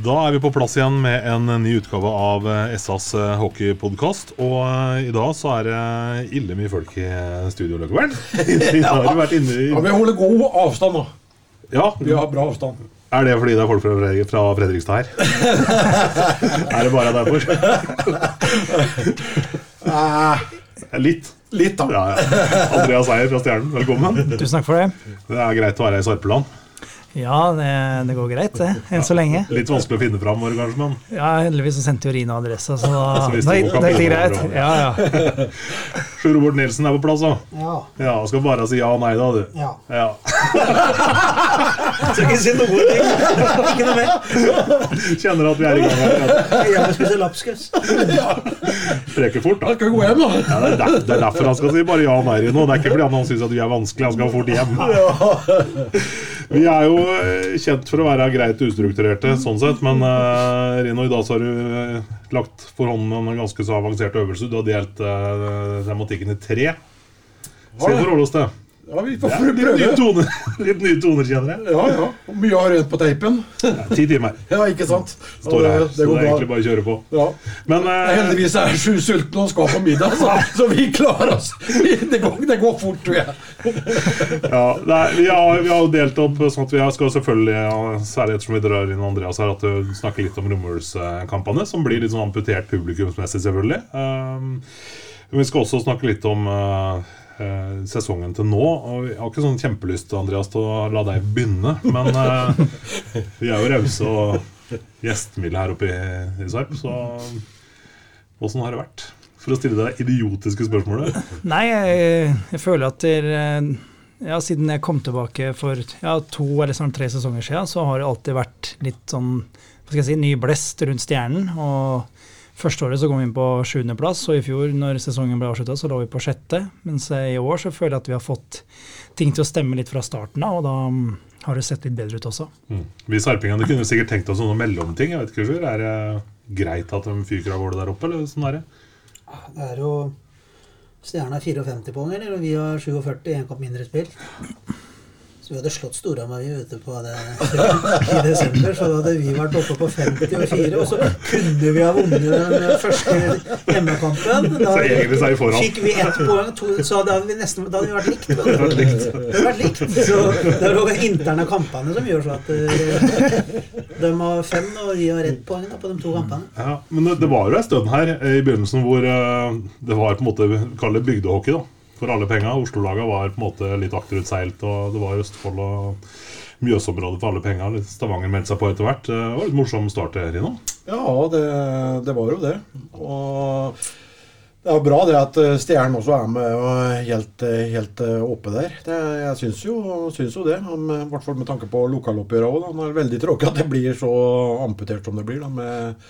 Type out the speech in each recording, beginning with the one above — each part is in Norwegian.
Da er vi på plass igjen med en ny utgave av eh, SAs hockeypodkast. Og eh, i dag så er det ille mye folk i studio, Løkkeberg. ja. har du i Ja, Vi holder god avstand nå. Ja, Vi har bra avstand. Er det fordi det er folk fra, fra Fredrikstad her? er det bare derfor? Eh, Litt. litt, da. Ja, ja. Andreas Eier fra Stjernen, velkommen. Tusen takk for det. Det er greit å være i Sarpeland. Ja, det, det går greit, det. Enn så lenge. Litt vanskelig å finne framover, kanskje, men Ja, Heldigvis så sendte jo Rina adressa, så da det går det gikk greit. Ja, ja. Sjur Robert Nilsen er på plass, da. Ja. Ja, skal bare si ja og nei, da, du. ja. Ja. Skal ikke si noe ting. Ikke noe mer. Kjenner at vi er i gang her. Jeg skal spise lapskaus. Preker fort, Da Han skal gå hjem, da. Ja, det, er der, det er derfor han skal si bare ja og nei nå. Det er ikke fordi han syns at vi er vanskelig, han skal fort hjem. Vi er jo eh, kjent for å være greit ustrukturerte, sånn sett, men uh, Rino, i dag så har du eh, lagt for hånden en ganske så avansert øvelse. Du har delt uh, tematikken i tre. Se vi forholde oss til? Ja, vi får får prøve. litt nye toner, litt nye toner kjenner jeg. Ja, ja. Og Mye har rent på teipen. Ja, Ti timer Ja, ikke sant? står det her, så det er egentlig bare å kjøre på. Ja. Men uh, Heldigvis er sju sultne og skal på middag, så, så vi klarer oss. Det går, det går fort, tror jeg. Ja, det er, vi, har, vi har delt opp sånn at vi skal selvfølgelig, ja, særlig ettersom vi drar inn Andreas her, at du snakker litt om Romulskampene, som blir litt sånn amputert publikumsmessig, selvfølgelig. Um, vi skal også snakke litt om uh, sesongen til nå. Og jeg har ikke sånn kjempelyst Andreas, til å la deg begynne, men uh, vi er jo rause og gjestmilde her oppe i, i Sarp, så åssen har det vært? For å stille deg det idiotiske spørsmålet. Nei, jeg, jeg føler at det, er, ja, siden jeg kom tilbake for ja, to eller sånn tre sesonger siden, så har det alltid vært litt sånn hva skal jeg si, ny blest rundt stjernen. og Første året så kom vi inn på sjuendeplass, og i fjor når sesongen ble avslutta, så lå vi på sjette. Mens i år så føler jeg at vi har fått ting til å stemme litt fra starten av, og da mm, har det sett litt bedre ut også. Mm. Vi sarpingene kunne sikkert tenkt oss noen mellomting. Jeg vet ikke, Sjur. Er det greit at de fyker av gårde der oppe, eller sånn er det? Det er jo Stjerna er 54 poeng, eller? Vi har 47, én kamp mindre spill. Så vi hadde slått Storhamar vi ute på det i desember. Så hadde vi vært oppe på 54, og så kunne vi ha vunnet den første hjemmekampen. Da fikk vi ett poeng, to, så da hadde vi nesten da hadde vi vært likt. Det hadde vært likt. Så det er de interne kampene som gjør så at eh, de har fem, og vi har ett poeng da, på de to kampene. Ja, men det, det var jo en stund her eh, i begynnelsen hvor eh, det var på en måte kall det bygdehockey. da For alle penga. Oslo-laga var på en måte litt akterutseilt, og det var Østfold og Mjøsområdet for alle penga. Stavanger meldte seg på etter hvert. Det var litt morsom start her innom. Ja, det, det var jo det. Og det er bra det at eh, Stjernen også er med helt, helt eh, oppe der. Det, jeg syns jo, syns jo det. eh, I hvert fall med tanke på lokaloppgjøret òg. Det er veldig tråkig at det blir så amputert som det blir da, med,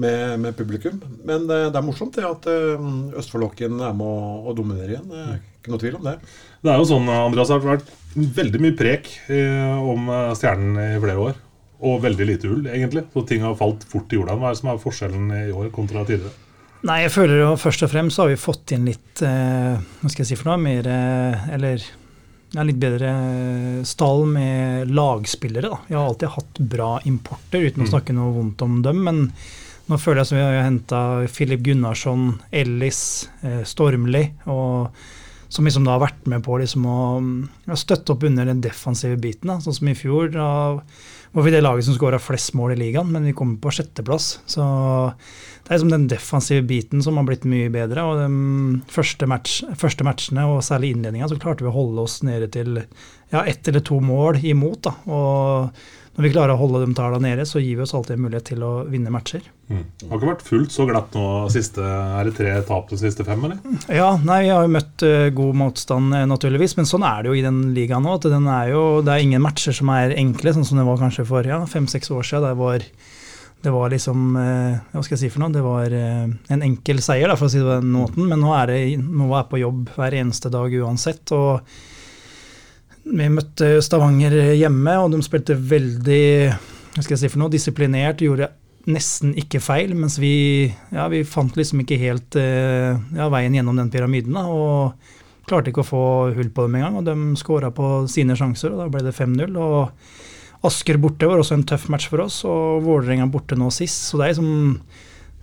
med, med publikum. Men det, det er morsomt det at eh, Østfoldlokken er med å, å dominere igjen. Det er ikke noe tvil om det. Det er jo sånn, Andreas, det har vært veldig mye prek eh, om eh, Stjernen i flere år. Og veldig lite ull, egentlig. Så ting har falt fort i jorda. Hva er det som er forskjellen i år kontra tidligere? Nei, jeg føler jo først og fremst så har vi fått inn litt eh, Hva skal jeg si for noe? Mer eh, Eller ja, litt bedre stall med lagspillere. da. Vi har alltid hatt bra importer, uten å snakke noe vondt om dem. Men nå føler jeg som vi har henta Filip Gunnarsson, Ellis, eh, Stormli. som liksom da har vært med på liksom å ja, støtte opp under den defensive biten. Da. Sånn som i fjor. Da var vi det laget som skåra flest mål i ligaen, men vi kommer på sjetteplass. Så det er liksom den defensive biten som har blitt mye bedre. Og de første, match, første matchene, og særlig innledninga, så klarte vi å holde oss nede til ja, ett eller to mål imot. Da. Og når vi klarer å holde de tallene nede, så gir vi oss alltid en mulighet til å vinne matcher. Mm. Det har ikke vært fullt så glatt nå siste Er det tre tap de siste fem, eller? Ja, nei, vi har jo møtt uh, god motstand, eh, naturligvis, men sånn er det jo i den ligaen nå. at den er jo, Det er ingen matcher som er enkle, sånn som det var kanskje for ja, fem-seks år siden. Det var, det var liksom uh, Hva skal jeg si for noe? Det var uh, en enkel seier, da, for å si det på den måten. Men nå er det nå er på jobb hver eneste dag uansett. og vi møtte Stavanger hjemme, og de spilte veldig hva skal jeg si for noe, disiplinert. Gjorde nesten ikke feil, mens vi, ja, vi fant liksom ikke helt eh, ja, veien gjennom den pyramiden. Da, og klarte ikke å få hull på dem engang. Og de skåra på sine sjanser, og da ble det 5-0. og Asker borte var også en tøff match for oss, og Vålerenga borte nå sist. Så det er liksom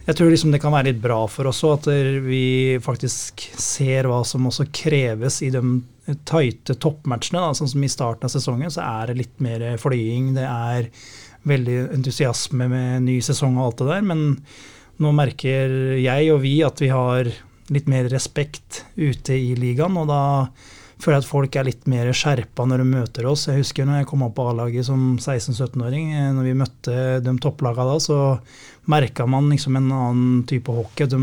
jeg tror liksom det kan være litt bra for oss òg, at vi faktisk ser hva som også kreves i de tighte toppmatchene. Da. Sånn som i starten av sesongen, så er det litt mer flying. Det er veldig entusiasme med ny sesong og alt det der. Men nå merker jeg og vi at vi har litt mer respekt ute i ligaen, og da føler jeg at folk er litt mer skjerpa når de møter oss. Jeg husker når jeg kom opp på A-laget som 16-17-åring, når vi møtte de topplagene da, så merka man liksom en annen type hockey. De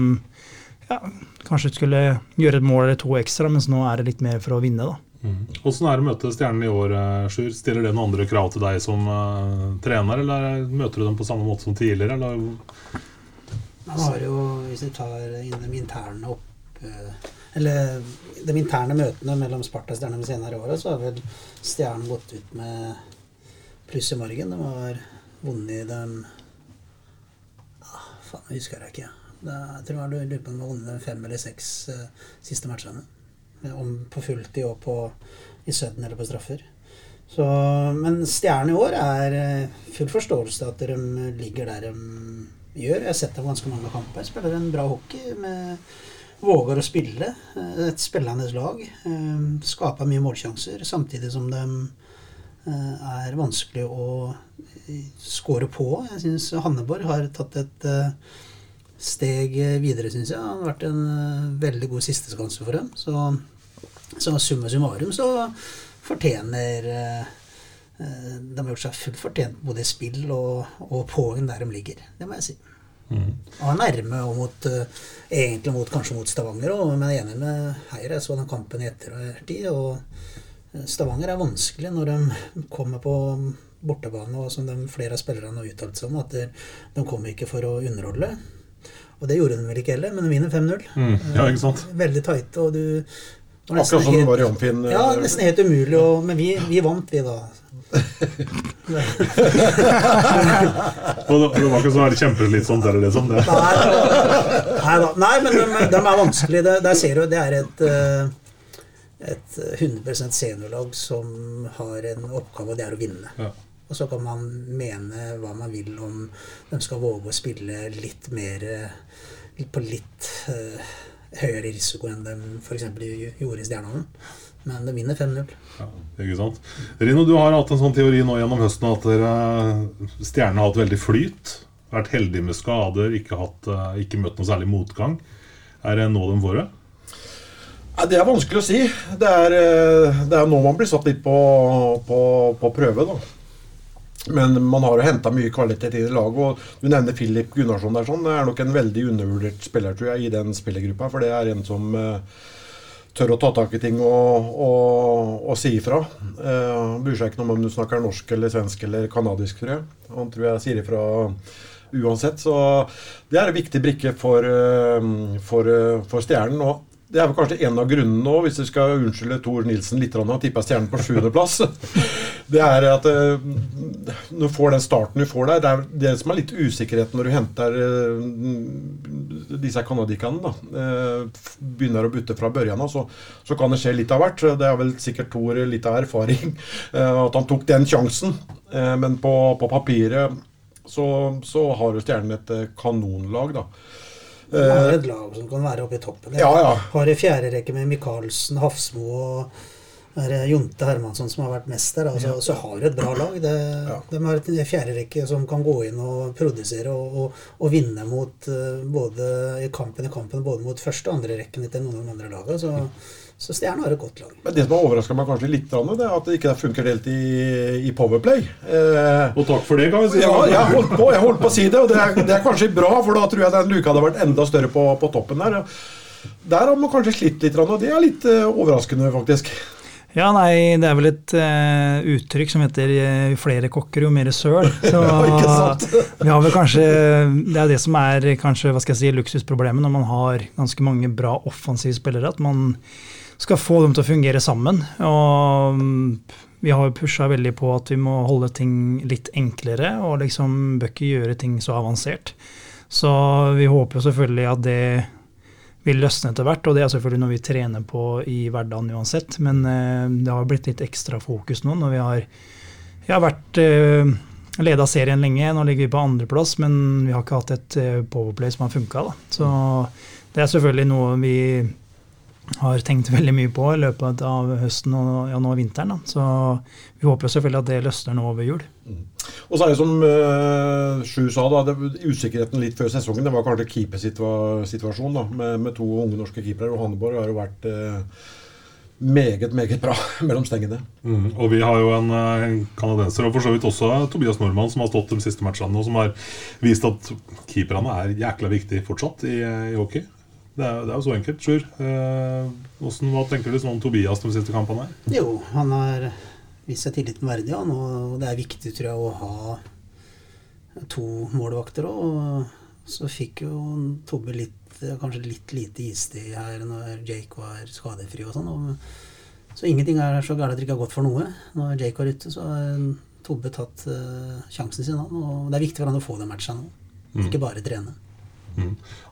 ja, kanskje skulle gjøre et mål eller to ekstra, mens nå er det litt mer for å vinne, da. Mm. Hvordan er det å møte Stjernen i år, Sjur? Stiller det noen andre krav til deg som uh, trener, eller møter du dem på samme måte som tidligere? Eller? Man har jo, hvis du tar inn de interne opp uh, eller de interne møtene mellom Sparta og Stjernen de senere åra, så har vel Stjernen gått ut med pluss i margen. De har vunnet dem ah, Faen, jeg husker jeg ikke. Jeg tror jeg lurer på om har vunnet fem eller seks uh, siste matchene. Om på fulltid og på, i sudden eller på straffer. Så, men Stjernen i år er uh, full forståelse at de ligger der de gjør. Jeg har sett dem ganske mange kamper. Spiller en bra hockey. med våger å spille. Eh, et spillende lag. Eh, skaper mye målsjanser, samtidig som de eh, er vanskelig å skåre på. Jeg syns Hanneborg har tatt et steg videre, syns jeg. Det har vært en veldig god sisteskanse for dem. Så, så summa summarum så fortjener De har gjort seg fullt fortjent både i spill og, og poeng der de ligger. Det må jeg si. Mm. Og nærme og mot, egentlig mot, kanskje mot Stavanger òg, men jeg er enig med Heier. Jeg så den kampen i ettertid. Og eh, Stavanger er vanskelig når de kommer på bortebane, og som de, flere av spillerne har uttalt seg om, at de, de kommer ikke for å underholde. Og det gjorde de vel ikke heller, men de vinner 5-0. Mm. Ja, ikke sant? Veldig tighte, og du Akkurat som det var i Omfinn. Ja, nesten helt umulig. Og, men vi, vi vant, vi, da og det var ikke sånn veldig kjempeslitsomt, eller liksom? Det. Nei, nei, nei, men de, de er vanskelige. Det, der ser du, det er et, eh, et 100% seniorlag som har en oppgave, og det er å vinne. Ja. Og så kan man mene hva man vil om de skal våge å spille litt mer på litt uh, høyere risiko enn de f.eks. gjorde i Stjernehallen. Men de vinner 5-0. Ja, ikke sant. Rino, du har hatt en sånn teori nå gjennom høsten at Stjernene har hatt veldig flyt. Vært heldige med skader, ikke, hatt, eh, ikke møtt noe særlig motgang. Er det nå de får det? Ja, det er vanskelig å si. Det er, eh, det er nå man blir satt litt på, på, på prøve. da. Men man har jo henta mye kvalitet i det laget. og Du nevner Filip Gunnarsson. der sånn. Det er nok en veldig undervurdert spiller tror jeg, i den spillergruppa. For det er en som uh, tør å ta tak i ting og, og, og si ifra. Uh, bryr seg ikke noe om du snakker norsk eller svensk eller kanadisk, tror jeg. Han tror jeg sier ifra uansett. Så det er en viktig brikke for, uh, for, for Stjernen. og det er vel kanskje en av grunnene nå, hvis vi skal unnskylde Tor Nilsen litt, og tippa Stjernen på sjuendeplass. Det er at når du får den starten du får der, det er det som er litt usikkerhet når du henter uh, disse canadierne. Uh, begynner å butte fra børjan av, så, så, kan det skje litt av hvert. Det er vel sikkert Tor litt av erfaring at han tok den sjansen. men på, på papiret så, så har jo Stjernen et kanonlag, da. Man har et lag som kan være oppe i toppen. Ja, ja. Har i fjerde rekke med Michaelsen, Hafsmo og Jonte Hermansson som har vært mest der. Altså, ja. Så har et bra lag. Det. De har et fjerde rekke som kan gå inn og produsere og, og, og vinne mot uh, både i kampen i kampen både mot første og andre rekken til noen av de andre lagene. Så, så stjerne har et godt lag. Men Det som har overraska meg kanskje litt, det er at det ikke funker helt i, i Powerplay. Eh, og takk for det, kan vi si. Ja, jeg holdt på, jeg holdt på å si det, og det er, det er, kanskje bra, for da tror jeg den luka hadde vært enda større på, på toppen der. Der har man kanskje slitt litt, og det er litt uh, overraskende, faktisk. Ja, nei, det er vel et uh, uttrykk som heter eh, 'flere kokker, jo mer søl'. Så ja, vi har vel kanskje Det er det som er kanskje, hva skal jeg si, luksusproblemet når man har ganske mange bra offensive spillere. At man skal få dem til å fungere sammen. Og mm, vi har jo pusha veldig på at vi må holde ting litt enklere, og liksom bør gjøre ting så avansert. Så vi håper jo selvfølgelig at det vil løsne etter hvert, og det er selvfølgelig noe vi trener på i hverdagen uansett. Men eh, det har blitt litt ekstra fokus nå når vi har Jeg har vært eh, leda serien lenge, nå ligger vi på andreplass, men vi har ikke hatt et eh, powerplay som har funka. Så det er selvfølgelig noe vi har tenkt veldig mye på i løpet av høsten og ja, nå vinteren. Da. Så vi håper selvfølgelig at det løsner nå over jul. Og så er det som uh, Sju sa, da, det, usikkerheten litt før sesongen. Det var kanskje keepersituasjonen da, med, med to unge norske keepere. Og Hanneborg har jo vært uh, meget, meget bra mellom stengene. Mm. Og vi har jo en en kanadenser, og for så vidt også Tobias Nordmann, som har stått de siste matchene, og som har vist at keeperne er jækla viktig fortsatt i, i hockey. Det er, det er jo så enkelt. Sjur, eh, hvordan- hva tenker du liksom om Tobias de siste kampene? her? Jo, han har vist seg tilliten verdig, han. Og det er viktig, tror jeg, å ha to målvakter òg. Så fikk jo Tobbe litt, kanskje litt lite istid her når Jake var skadefri og sånn. Så ingenting er så gærent at det ikke har gått for noe. Når Jake var ute, så har Tobbe tatt uh, sjansen sin. Og det er viktig for han å få den matcha nå. Ikke bare trene.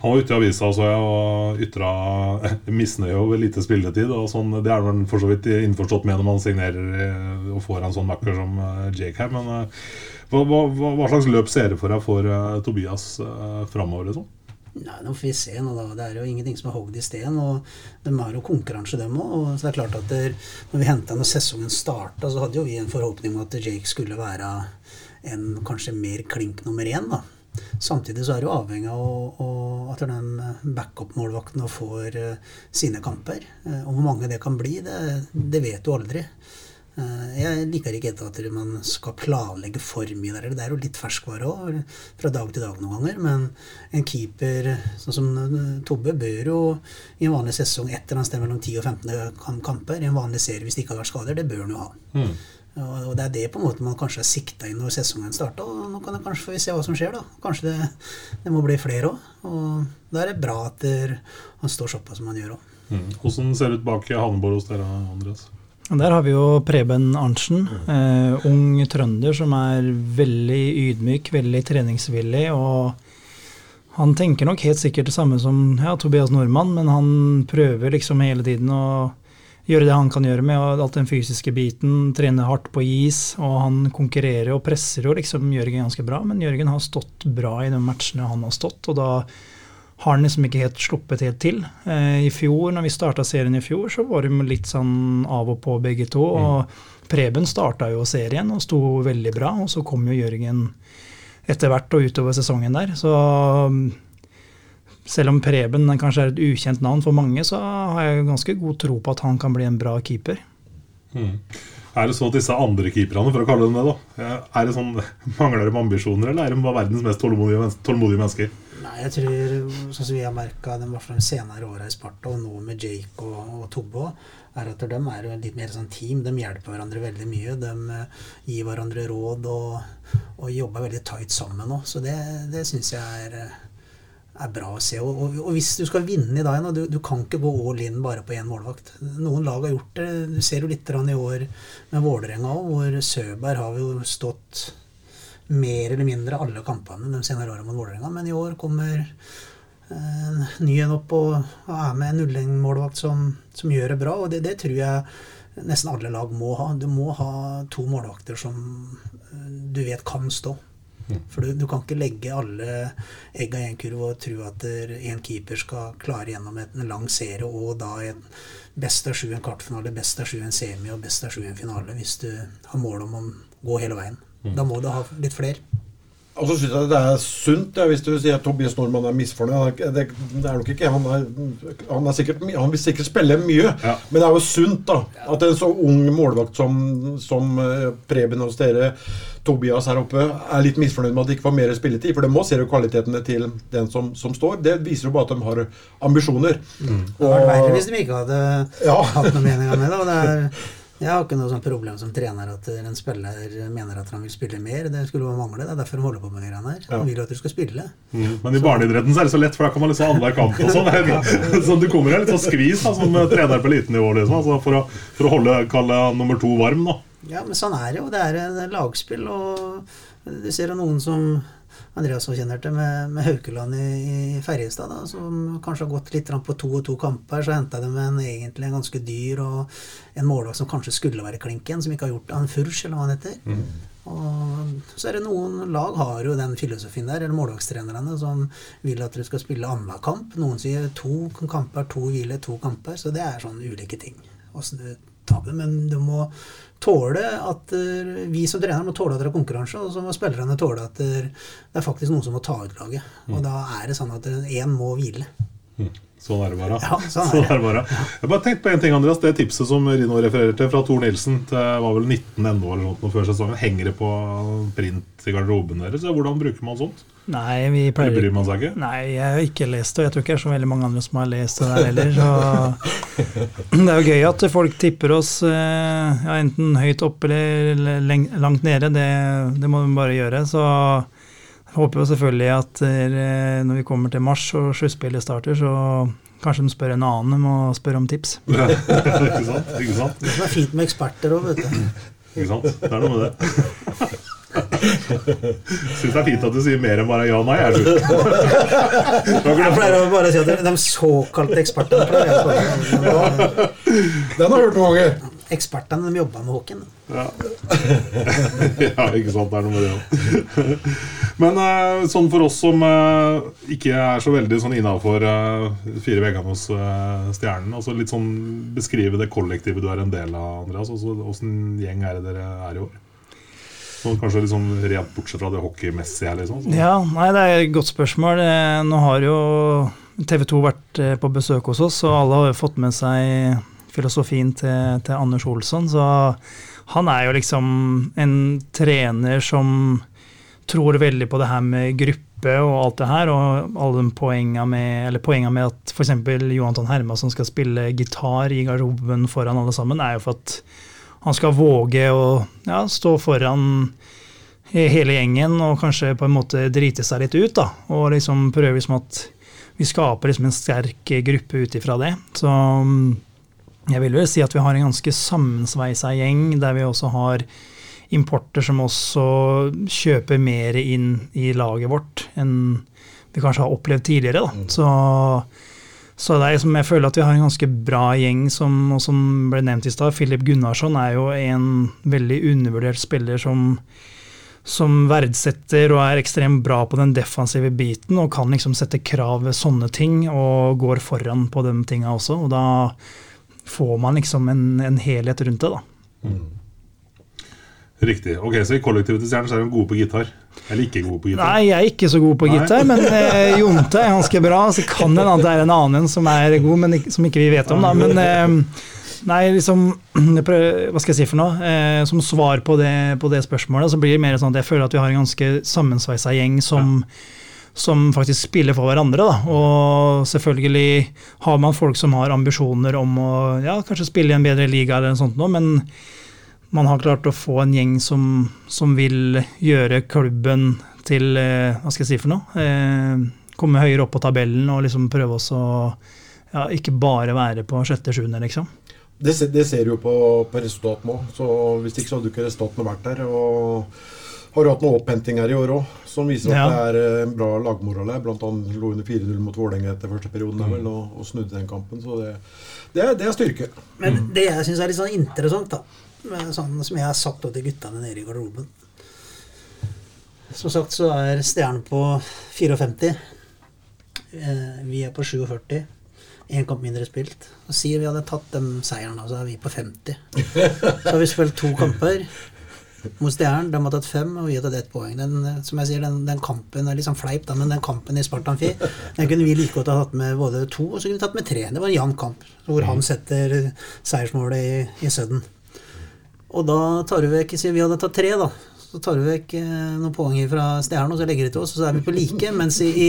Han var ute i avisa så jeg, og ytra misnøye over lite spilletid. og sånn, Det er han for så vidt innforstått med når man signerer eh, og får en sånn makker som eh, Jake her. Men eh, hva, hva, hva slags løp ser du for deg for Tobias framover? Liksom? Nei, Nå får vi se. nå da. Det er jo ingenting som er hogd i sten. og De har jo konkurranse, dem òg. Så det er klart at der, når vi henta når sesongen starta, så hadde jo vi en forhåpning om at Jake skulle være en kanskje mer klink nummer én. da. Samtidig så er jo avhengig av at de backup-målvaktene får eh, sine kamper. Eh, og hvor mange det kan bli, det, det vet du aldri. Eh, Jeg liker ikke at man skal planlegge for mye der. Det er jo litt ferskvare òg, fra dag til dag noen ganger. Men en keeper sånn som Tobbe bør jo i en vanlig sesong etter han stemmer mellom 10 og 15 kamper, i en vanlig serie hvis det ikke hadde vært skader, det bør han jo ha. Og og det er det på en måte man kanskje har sikta inn når sesongen starta. Og nå kan jeg kanskje få se hva som skjer, da. Kanskje det, det må bli flere òg. Og da er det bra at der, han står såpass som han gjør òg. Mm. Hvordan ser det ut bak Hanneborg hos dere, Andreas? Der har vi jo Preben Arntzen, eh, ung trønder som er veldig ydmyk, veldig treningsvillig. og Han tenker nok helt sikkert det samme som ja, Tobias Nordmann, men han prøver liksom hele tiden å gjøre det han kan gjøre med alt den fysiske biten, trene hardt på is, og han konkurrerer og presser jo liksom Jørgen ganske bra, men Jørgen har stått bra i de matchene han har stått, og da har han liksom ikke helt sluppet helt til. Eh, I fjor, når vi starta serien i fjor, så var de litt sånn av og på begge to. og Preben starta jo serien og sto veldig bra, og så kom jo Jørgen etter hvert og utover sesongen der. Så mm, selv om Preben kanskje er et ukjent navn for mange, så har jeg ganske god tro på at han kan bli en bra keeper. Er det sånn at disse andre keeperne, for å kalle dem det, da, er det sånn, mangler de ambisjoner, eller er de bare verdens mest tålmodige, tålmodige mennesker? Nei, jeg tror, sånn som vi har merka i hvert fall de senere åra i Sparta, og nå med Jake og, og Tobbe er at de er litt mer sånn team. De hjelper hverandre veldig mye. De eh, gir hverandre råd og, og jobber veldig tight sammen òg. Så det, det syns jeg er, eh, er bra å se. Og, og, og hvis du skal vinne i dag, du, du kan ikke gå all in bare på én målvakt. Noen lag har gjort det. Du ser jo litt i år med Vålerenga òg, hvor Søberg har jo stått mer eller mindre alle kampene de senere årene mot Vålerenga. Men i år kommer en ny en opp og og er med en 0-1-målvakt som, som gjør det bra. Og det, det tror jeg nesten alle lag må ha. Du må ha to målvakter som eh, du vet kan stå. For du, du kan ikke legge alle egga i en kurv og tro at en keeper skal klare gjennom en lang serie og da en best av sju en kvartfinale, best av sju en semi og best av sju en finale hvis du har mål om å gå hele veien. Da må du ha litt flere. Og så syns jeg det er sunt ja, hvis du sier at Tobias Nordmann er misfornøyd. Er- Det, det er nok ikke Han, er, han, er sikkert, han vil sikkert spille mye, Ja. men det er jo sunt da at en så ung målvakt som, som eh, Preben hos dere, Tobias her oppe, er litt misfornøyd med at de ikke får mer spilletid. For de må se jo kvalitetene til den som, som står. Det viser jo bare at de har ambisjoner. Det hadde vært verre hvis de ikke hadde Ja. hatt noen meninger med det. Og det er, Jeg har ikke noe sånn problem som trener at en spiller mener at han vil spille mer. Det skulle bare mangle. Det er derfor han holder på med greiene her. Han vil jo at du skal spille. Mm. Men i barneidretten så er det så lett, for da kan man liksom annenhver kamp og sånn. Så du kommer her litt sånn skvis da, som trener på elitenivå, liksom. Altså for, å, for å holde kalle nummer to varm, da. Ja, men sånn er det jo. Det er lagspill, og du ser jo noen som Andreas også kjenner til, med, med Haukeland i, i Ferjestad, da, som kanskje har gått litt på to og to kamper. Så henta de en egentlig en ganske dyr og en målvakt som kanskje skulle være klinken, som ikke har gjort. En furs, eller hva han heter. Mm. Og så er det noen lag har jo den filosofien der, eller målvaktstrenerne, som vil at du skal spille annenhver kamp. Noen sier to kamper, to hvile, to kamper. Så det er sånn ulike ting. Åssen du tar det. Men du må tåle at uh, Vi som trener må tåle at det er konkurranse, og så må spillerne tåle at det er faktisk noen som må ta ut laget. Og da er det sånn at én må hvile. Mm. Sånn er det bare. Ja, sånn er Sånn det. er det bare. Jeg bare tenkte på en ting, Andreas. Det tipset som Rino refererer til fra Tor Nilsen, det var vel 19 NO eller noe før sesongen. Henger det på print i garderoben deres? Hvordan bruker man sånt? Nei, vi Eller pleier bryr man seg ikke? Nei, jeg har ikke lest det, og jeg tror ikke det er så veldig mange andre som har lest det der heller. Så det er jo gøy at folk tipper oss eh, ja, enten høyt oppe eller langt nede. Det, det må vi bare gjøre. Så håper jo selvfølgelig at eh, når vi kommer til mars og sluttspillet starter, så kanskje de spør en annen om å spørre om tips. ikke sant? Ikke sant? Det som er fint med eksperter òg, vet du. Ikke sant? Det er noe med det. Syns det er fint at du sier mer enn bare ja og nei. Jeg, Jeg pleier å bare si at de såkalte ekspertene pleier jeg å. Den har jeg hørt noen ganger. Ekspertene de jobber med hockeyen. ja, ikke sant. Det er noe med det òg. Men eh, sånn for oss som eh, ikke er så veldig sånn innafor fire veggene hos eh, Stjernen, altså litt sånn beskrive det kollektivet du er en del av, Andreas. Altså, Åssen gjeng er det dere er i år? Sånn, kanskje liksom rent bortsett fra det hockeymessige her, liksom. Så. Ja, nei, det er et godt spørsmål. Eh, Nå har jo TV 2 vært eh, på besøk hos oss, og alle har jo fått med seg filosofien til, til Anders Olsson. Så han er jo liksom en trener som tror veldig på det her med gruppe og alt det her, og alle poenga med, med at f.eks. Johanton Hermansson skal spille gitar i garderoben foran alle sammen, er jo for at han skal våge å ja, stå foran hele gjengen og kanskje på en måte drite seg litt ut. da, Og liksom prøve liksom at vi skaper liksom en sterk gruppe ut ifra det. Så jeg vil vel si at vi har en ganske sammensveisa gjeng, der vi også har importer som også kjøper mer inn i laget vårt enn vi kanskje har opplevd tidligere. da. Så, så det er liksom, jeg føler at vi har en ganske bra gjeng, som, og som ble nevnt i stad. Filip Gunnarsson er jo en veldig undervurdert spiller som som verdsetter og er ekstremt bra på den defensive biten og kan liksom sette krav ved sånne ting og går foran på de tinga også. Og da får man liksom en, en helhet rundt det, da. Riktig. Ok, Så i kollektivet til Stjernen så er de gode på gitar? Eller ikke gode på gitar? Nei, jeg er ikke så god på Nei. gitar, men eh, Jonte er ganske bra. Så kan det hende det er en annen som er god, men som ikke vi vet om. da, men eh, Nei, liksom Hva skal jeg si for noe? Eh, som svar på det, på det spørsmålet, så blir det mer sånn at jeg føler at vi har en ganske sammensveisa gjeng som, som faktisk spiller for hverandre. Da. Og selvfølgelig har man folk som har ambisjoner om å ja, kanskje spille i en bedre liga, eller noe sånt men man har klart å få en gjeng som, som vil gjøre klubben til eh, Hva skal jeg si for noe? Eh, komme høyere opp på tabellen og liksom prøve også å ja, ikke bare være på sjette-sjuende, liksom. Det, det ser du jo på, på resultatene. Så hvis ikke så hadde jo ikke resultatene vært der. Og har jo hatt noen opphenting her i år òg, som viser at Ja. det er eh, en bra lagmoral her. Blant annet lå under 4-0 mot Vålerenga etter første perioden mm. vel, og, og snudde den kampen. Så det, det, er, det er styrke. Men det jeg syns er litt sånn interessant, da, med sånn som jeg har sagt til guttene nede i garderoben Som sagt så er stjernen på 54. Eh, Vi er på 47. Én kamp mindre spilt. Og sier vi hadde tatt den seieren, så er vi på 50. Så har vi spilt to kamper mot Stjernen. De har tatt fem, og vi har tatt ett poeng. Den, eh, som jeg sier, den, den kampen er sånn fleip, da, men den kampen i Spartan Fi den kunne vi like godt ha tatt med både to, og så kunne vi tatt med tre. Det var en jevn kamp, hvor han setter seiersmålet i, i Sudden. Og da tar du vekk vi hadde tatt tre, da. Så tar du vekk eh, noen poeng fra Stjernen, og så legger de til oss, og så er vi på like. Mens i, i,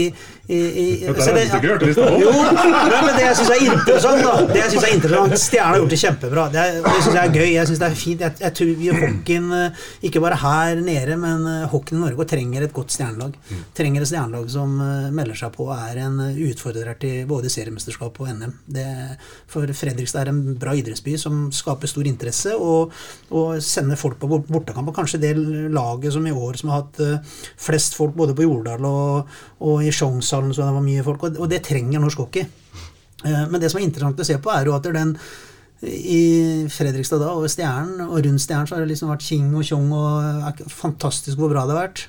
i, i Dette har det- jeg ikke hørt i stad. jo, men det jeg syns er interessant, da Det jeg synes er interessant Stjernen har gjort det kjempebra. Det, er, det syns jeg er gøy. Jeg synes det er fint. Jeg, jeg tror vi hockeyen, eh, ikke bare her nede, men eh, hockeyen i Norge trenger et godt stjernelag. Trenger et stjernelag som melder seg på og er en utfordrer til både seriemesterskap og NM. Det, for Fredrikstad er en bra idrettsby som skaper stor interesse, og, og sender folk på bort- bortekamp. Og kanskje det laget som i år som har hatt eh, flest folk både på Jordal og, og i Sjongshallen, så det var mye folk, og, det trenger norsk hockey. Eh, Men det som er interessant å se på, er jo at den i Fredrikstad da, og Stjernen, og rundt Stjernen, så har det liksom vært King og Tjong, og er fantastisk hvor bra det har vært.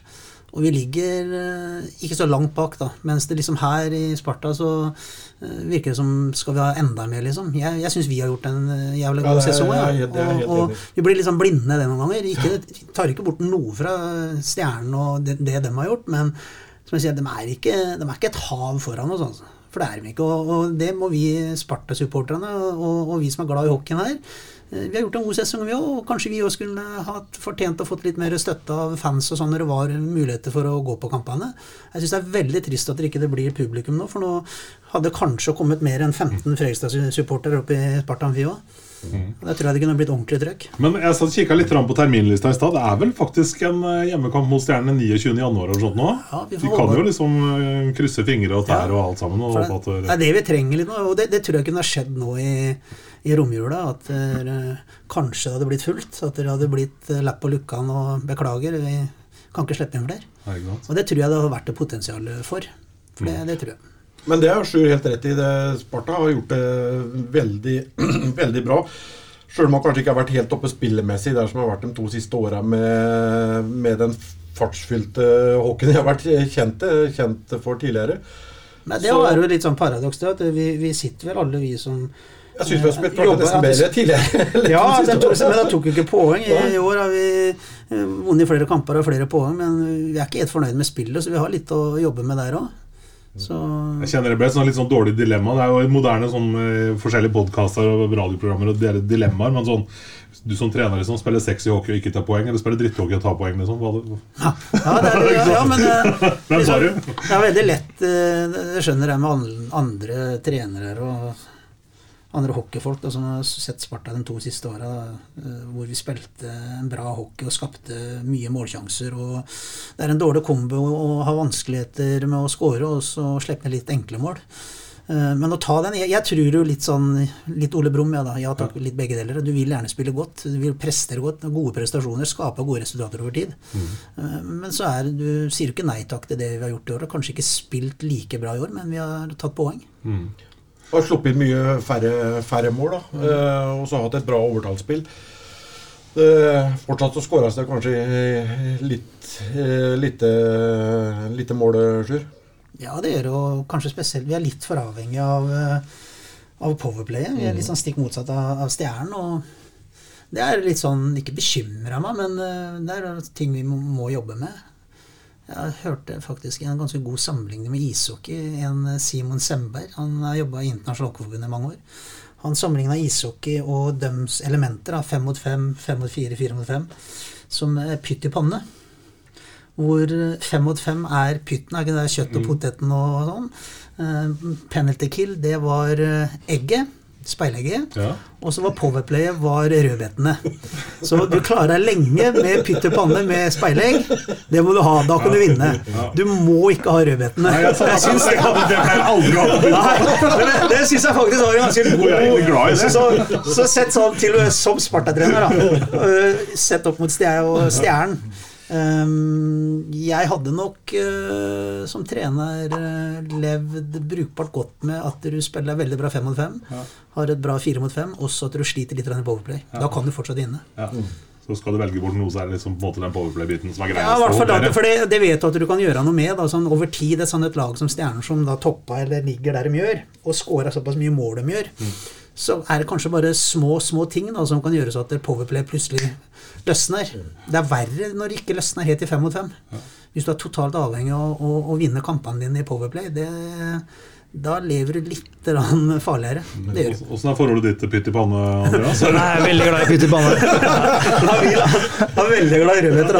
Og vi ligger eh, ikke så langt bak, da. Mens det liksom her i Sparta så eh, virker det som skal vi ha enda mer, liksom. Jeg, jeg syns vi har gjort en eh, jævlig god sesong. Ja. Og, og vi blir liksom blinde det noen ganger. Ikke, tar ikke bort noe fra Stjernen og det, det de har gjort, men som jeg sier, de er ikke, de er ikke et hav foran oss, altså. For det er de ikke. Og, og det må vi Sparta-supporterne og, og vi som er glad i hockeyen her eh, Vi har gjort en god sesong, vi òg. Og kanskje vi òg skulle ha fortjent å fått litt mer støtte av fans og sånn når det var muligheter for å gå på kampene. Jeg syns det er veldig trist at det ikke blir publikum nå, for nå hadde kanskje kommet mer enn 15 Fredrikstad-supportere opp i Sparta Amfi òg. Da tror jeg det kunne blitt ordentlig trøkk. Men jeg satt kikka litt fram på terminlista i stad. Det er vel faktisk en eh, hjemmekamp mot Stjernene 29. januar eller sånt nå? Ja, vi kan jo liksom eh, krysse fingre og tær Ja. og alt sammen. Og det, det- det er det vi trenger litt nå, og det, det tror jeg kunne ha skjedd nå i, i romjula. At der, kanskje det hadde blitt fullt. At det hadde blitt lapp på lukkan og beklager, vi kan ikke slippe inn flere. Ja. Og det tror jeg det hadde vært et potensial for. For det, det tror jeg. Men det har Sjur helt rett i. Det. Sparta har gjort det veldig, veldig bra. Sjøl om han kanskje ikke har vært helt oppe spillemessig, der som har vært de to siste åra med, med den fartsfylte hockeyen de har vært kjent, kjent for tidligere. Men det er jo litt sånn paradoks. det, At vi, vi sitter vel alle, vi som Jeg syns vi har spilt Eh, jobber- nesten bedre tidligere. Ja, de tok, men da tok vi ikke poeng. I, I år har vi eh, vunnet flere kamper og flere poeng, men vi er ikke helt fornøyd med spillet, så vi har litt å jobbe med der òg. Så Jeg kjenner det ble et litt sånn dårlig dilemma. Det er jo moderne sånn eh, forskjellige podkaster og radioprogrammer og deres dilemmaer, men sånn du som trener liksom, spiller sexy hockey og ikke tar poeng, eller spiller dritthockey og tar poeng, liksom. Det, Ja, ja, det er, ja, ja men eh? Det er veldig lett eh, Jeg skjønner det med andre trenere og andre hockeyfolk da, som har sett Sparta de to siste åra, eh, hvor vi spilte en bra hockey og skapte mye målsjanser. og Det er en dårlig kombo å ha vanskeligheter med å score og så slippe litt enkle mål. Eh, Men å ta den Jeg, jeg tror jo litt sånn Litt Ole Brumm, ja da. Jeg har tatt litt begge deler. Du vil gjerne spille godt. Du vil prestere godt. Gode prestasjoner. Skape gode resultater over tid. Mm. Men så er du sier jo ikke nei takk til det vi har gjort i år. Kanskje ikke spilt like bra i år, men vi har tatt poeng. Har sluppet inn mye færre, færre mål, da. Eh, og så har hatt et bra overtallsspill. Eh, fortsatt så skåres det kanskje litt eh, lite, lite mål, Sjur. Ja, det gjør det, kanskje spesielt Vi er litt for avhengig av, eh, av powerplayet. Vi er litt sånn stikk motsatt av, av stjernen. og det er litt sånn Ikke bekymra meg, men eh, det er ting vi må, må jobbe med. Jeg hørte faktisk en ganske god sammenligning med ishockey. En Simon Semberg. Han har jobba i Internasjonalt Hockeyforbund i mange år. Han sammenligna ishockey og døms elementer, da, fem mot fem, fem mot fire, fire mot fem, som pytt i panne. Hvor fem mot fem er pytten, er ikke det kjøtt og poteten og sånn. Eh, penalty kill, det var eh, egget. Speilegget. Ja. Og så var powerplayet var rødbetene. Så du klarer deg lenge med pytt panne med speilegg. Det må du ha. Da kan du vinne. Du må ikke ha rødbetene. Nei, jeg, Jeg syns det jeg aldri. Nei, det, det syns jeg faktisk var en ganske god glad i. Så, så, sett sånn til som Sparta-trener, da. øh, Sett opp mot Stjer og Stjernen. Um, jeg hadde nok øh, som trener øh, levd brukbart godt med at du spiller veldig bra fem mot fem. Har et bra fire mot fem, også at du sliter litt i powerplay. Da kan du fortsatt vinne. Ja. Så skal du velge bort noe, så er det liksom på en måte den powerplay-biten som er Ja, i hvert fall da, for det, det vet du at du kan gjøre noe med. Da, sånn over tid, et sånt et lag som Stjernen som da toppa eller ligger der de gjør, og scora såpass mye mål de gjør, så er det kanskje bare små små ting da, som kan gjøre så at powerplay plutselig løsner. Det er verre når det ikke løsner helt i fem mot fem. Hvis du er totalt avhengig av å, å, å vinne kampene dine i powerplay, det, da lever du litt farligere. Åssen er forholdet ditt til pytt i panne, Andreas? Jeg er veldig glad i pytt i panne. Han er veldig glad i rødbeter.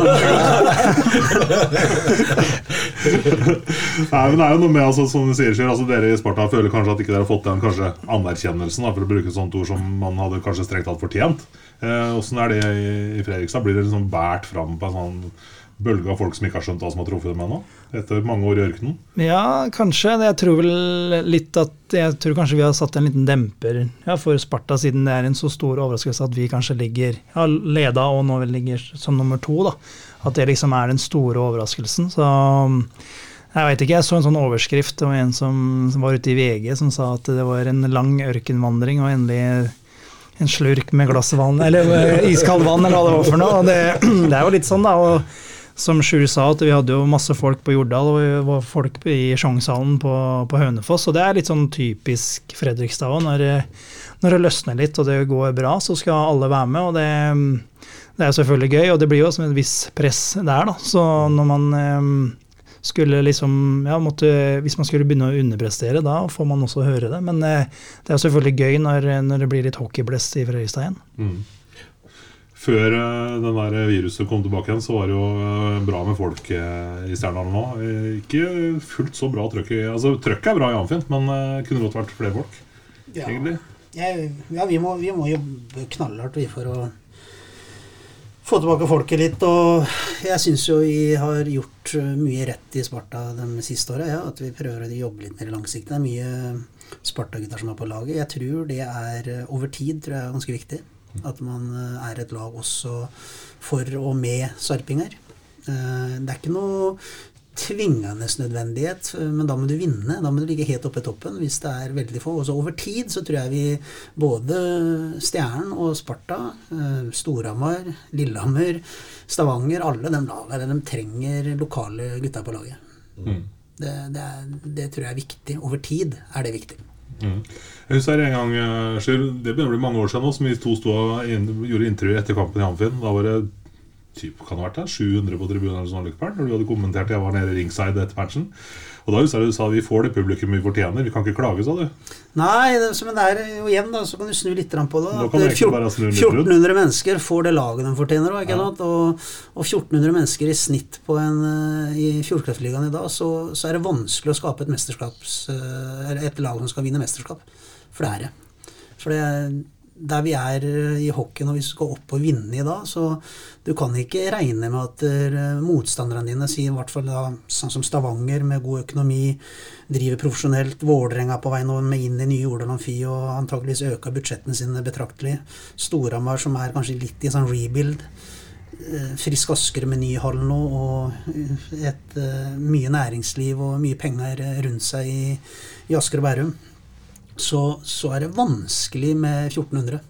Nei, men det er jo noe med, altså, som du sier, altså, Dere i Sparta føler kanskje at ikke dere har fått den kanskje anerkjennelsen, da, for å bruke et sånt ord som man hadde kanskje strengt tatt fortjent. Eh, er det i, i Fredrikstad? Blir det liksom båret fram på en sånn bølge av folk som ikke har skjønt hva som har truffet dem ennå? Etter mange år i ørkenen? Ja, kanskje. Jeg tror vel litt at Jeg tror kanskje vi har satt en liten demper ja, for Sparta, siden det er en så stor overraskelse at vi kanskje ligger ja, leda og nå ligger som nummer to. da. At det liksom er den store overraskelsen. Så jeg veit ikke. Jeg så en sånn overskrift, det var en som, som var ute i VG som sa at det var en lang ørkenvandring og endelig en slurk med glass vann, eller eh, iskald vann, eller hva det var for noe. Og det, det er jo litt sånn, da. og som Sjur sa, at vi hadde jo masse folk på Jordal, og folk i Sjongshallen på, på Hønefoss. Og det er litt sånn typisk Fredrikstad òg. Når, det- når det løsner litt og det går bra, så skal alle være med. Og det, det er jo selvfølgelig gøy, og det blir jo som et visst press der, da. Så når man eh, skulle liksom ja, måtte, Hvis man skulle begynne å underprestere, da får man også høre det. Men eh, det er jo selvfølgelig gøy når, når det blir litt hockeyblest i Fredrikstad igjen. Mm. Før eh, den der viruset kom tilbake igjen, så var det jo eh, bra med folk eh, i Stjerndal nå. Ikke fullt så bra trøkk Altså, trøkket er bra i Amfint, men kunne godt vært flere folk, Ja. egentlig. Ja, ja, vi må, vi må jobbe knallhardt vi for å få tilbake folket litt. Og jeg syns jo vi har gjort mye rett i Sparta de siste åra. Ja, at vi prøver å jobbe litt mer langsiktig. Det er mye Sparta-gutter som er på laget. Jeg tror det er over tid tror jeg er ganske viktig. At man uh, er et lag også for og med sarpinger. Uh, Det er ikke noe tvingende nødvendighet, men da må du vinne. Da må du ligge helt oppe i toppen hvis det er veldig få. Også over tid så tror jeg vi både Stjernen og Sparta, eh, Storhamar, Lillehammer, Stavanger, alle de lagene de trenger lokale gutter på laget. Mm. Det, det, er, det tror jeg er viktig. Over tid er det viktig. Mm. Jeg husker en gang, eh, det begynner å bli mange år siden nå, som vi to inn- gjorde intervju etter kampen i Amfinn. Da var det typ, kan det ha vært der, 700 på tribunen eller sånn, når du hadde kommentert jeg var nede i ringside etter matchen. Og da husker jeg du sa vi får det publikum vi fortjener, vi kan ikke klage, sa du. Nei, det, men det er jo igjen, da, så kan du snu litt på det. At kan 14 bare snu litt rundt. 1400 mennesker får det laget de fortjener. òg. Ja. Og, og 1400 mennesker i snitt på en, eh, i Fjordkraftligaen i dag, så, så er det vanskelig å skape et, eh, eller et lag som skal vinne mesterskap. For det er det. For det, der vi er i i hockey når vi skal opp og vinne i dag, så du kan ikke regne med at eh, motstanderne dine sier i hvert fall da, sånn som Stavanger med god økonomi, driver profesjonelt, Vålerenga er på vei nå med inn i nye Jordal Amfi og antakeligvis øker budsjettene sine betraktelig. Storhamar som er kanskje litt i sånn rebuild. Eh, Frisk Asker med ny hall nå og eh, et, eh, mye næringsliv og mye penger eh, rundt seg i, i Asker og Bærum. Så, så er det vanskelig med 1400.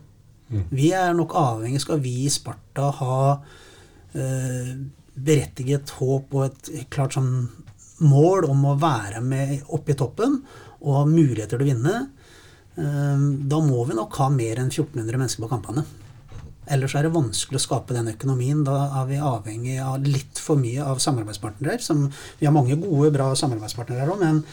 Vi er nok avhengig, skal vi i Sparta ha eh, berettiget håp og et klart sånn mål om å være med oppe i toppen og ha muligheter til å vinne, eh, da må vi nok ha mer enn 1400 mennesker på kampene. Ellers er det vanskelig å skape den økonomien. Da er vi avhengig av litt for mye av samarbeidspartnere. Som, vi har mange gode, bra samarbeidspartnere her òg, men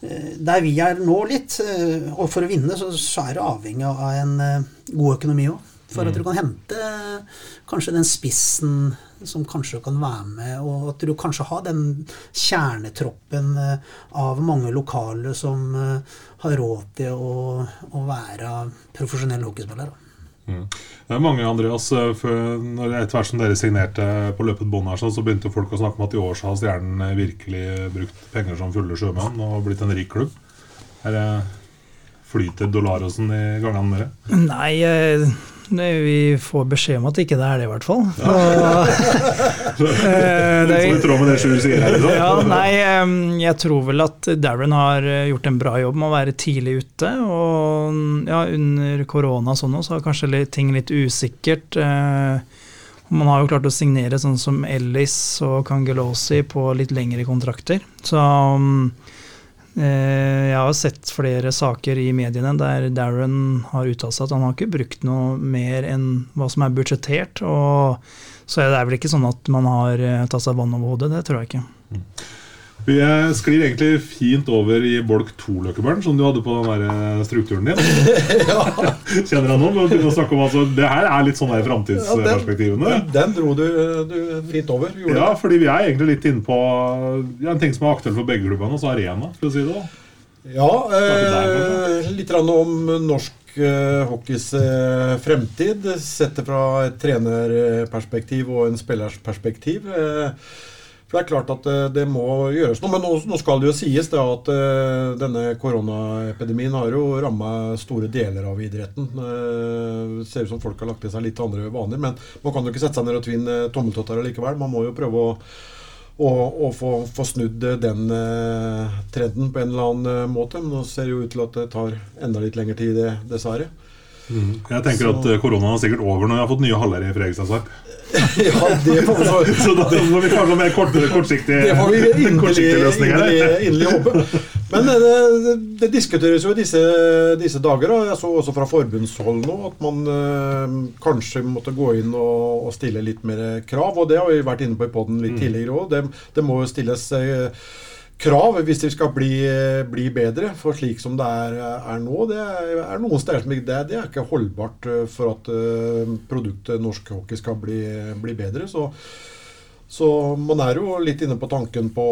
der vi er nå litt, eh, og for å vinne, så, så er det avhengig av en eh, god økonomi òg. For at du kan hente eh, kanskje den spissen som kanskje kan være med, og at du kanskje har den kjernetroppen eh, av mange lokale som eh, har råd til å, å være profesjonelle hockeyspillere. Mm. Det er mange, Andreas, eh, når Etter hvert som dere signerte på løpet bånd, her, så begynte folk å snakke om at i år så har Stjernen eh, virkelig brukt penger som fulle sjømenn og blitt en rik klubb. Er det Flyter dollarosen i gangene dere? Nei, eh, vi får beskjed om at ikke det er det, i hvert fall. Og, eh, det i er, tråd med det Sjur sier her. Liksom. ja, nei, jeg tror vel at Darren har eh, gjort en bra jobb med å være tidlig ute. Og ja, under korona og sånn så er kanskje litt, ting litt usikkert. eh, Man har jo klart å signere sånn som Ellis og Kangelosi på litt lengre kontrakter. Så jeg har sett flere saker i mediene der Darren har uttalt seg at han har ikke brukt noe mer enn hva som er budsjettert. Så det er vel ikke sånn at man har eh, tatt seg vann over hodet, det tror jeg ikke. Vi eh, sklir egentlig fint over i bolk to, Løkkebørn, som du hadde på den der eh, strukturen din. Kjenner nå? Vi begynner å snakke om altså, Det her er litt sånn der framtidsperspektivene. Den, den dro du, du fint over. Ja, det. fordi vi er egentlig litt inne på ja, en ting som er aktuell for begge klubbene, altså arena. for å si det da. Ja, eh, litt om norsk eh, hockeys eh, fremtid, sett fra et trenerperspektiv og en spillers perspektiv. Eh, for det er klart at eh, det må gjøres noe. Men nå, skal det jo sies da at eh, denne koronaepidemien har jo ramma store deler av idretten. Eh, Det ser ut som folk har lagt i seg litt andre vaner, men man kan jo ikke sette seg ned og tvinne tommeltotter likevel. Man må jo prøve å å, å få, få snudd den trenden på en eller annen måte. Men nå ser det jo ut til at det tar enda litt lengre tid, det, dessverre. Jeg tenker Så- at eh, koronaen er sikkert over når vi har fått nye haller i Fredrikstad. ja, det får vi så Så da må vi kanskje ha mer kort, kortsiktig, Det får vi inderlig, inderlig, inderlig håpe. Men eh, det, det, det diskuteres jo i disse, disse dager. Og jeg så også fra forbundshold nå at man øh, kanskje måtte gå inn og, og stille litt mer krav. Og det har vi vært inne på i poden litt tidligere òg. Det, det må jo stilles eh, krav hvis de skal bli, bli bedre. For slik som det er, er nå, det er, noen steder som ikke det, det er ikke holdbart eh, for at eh, produktet norsk hockey skal bli, bli bedre. Så, så man er jo litt inne på tanken på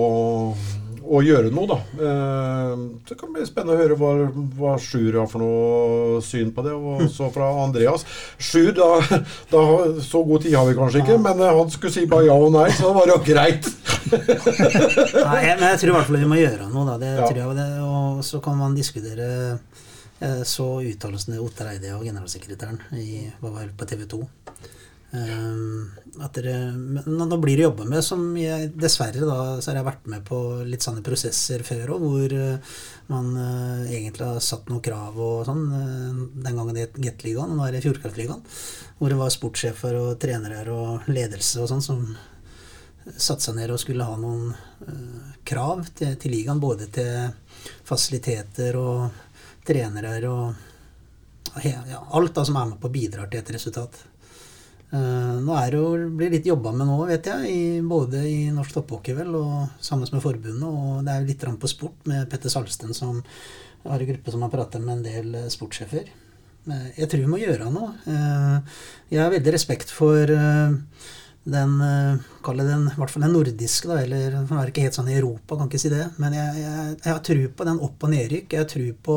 å gjøre noe, da. Eh, det kan bli spennende å høre hva, hva Sjur har for noe syn på det. Og så fra Andreas. Sjur, da, da Så god tid har vi kanskje ikke, men eh, han skulle si bare ja og nei, så var det jo greit. Nei, jeg- men jeg tror i hvert fall vi må gjøre noe, da. Det Ja. tror jeg, det, og så kan man diskutere eh, så uttalelsen til Ottar Eide og generalsekretæren i var på TV 2. at dere, men nå blir det jobba med som jeg Dessverre da, så har jeg vært med på litt sånne prosesser før òg, hvor eh, man uh, egentlig har satt noen krav og sånn. eh, den gangen det het Gateligaen, nå er det Fjordkraftligaen. Hvor det var sportssjefer og trenere og ledelse og sånn som satte seg ned og skulle ha noen uh, krav til, til ligaen, både til fasiliteter og trenere og ja, alt da som er med på bidra til et resultat. Eh, nå er det jo, blir litt jobba med nå, vet jeg, i, både i Norsk Topphockey vel, og sammen med forbundet. Og det er jo litt ramt på sport med Petter Salsten, som har en gruppe som har pratet med en del eh, sportssjefer. Eh, jeg tror vi må gjøre noe. Jeg har veldig respekt for den, kall det i hvert fall den nordiske, da, eller den er ikke helt sånn i Europa, kan ikke si det, men jeg, jeg, jeg har tro på den opp- og nedrykk. Jeg har tro på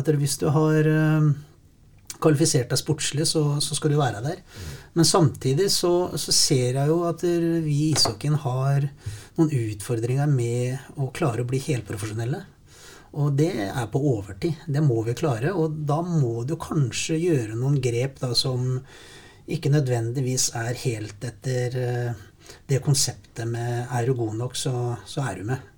at hvis du har kvalifisert deg sportslig, så, så skal du være der. Men samtidig så, så ser jeg jo at vi i ishockeyen har noen utfordringer med å klare å bli helprofesjonelle. Og det er på overtid. Det må vi klare. Og da må du kanskje gjøre noen grep da som ikke nødvendigvis er helt etter eh, det konseptet med er du god nok, så, så er du med.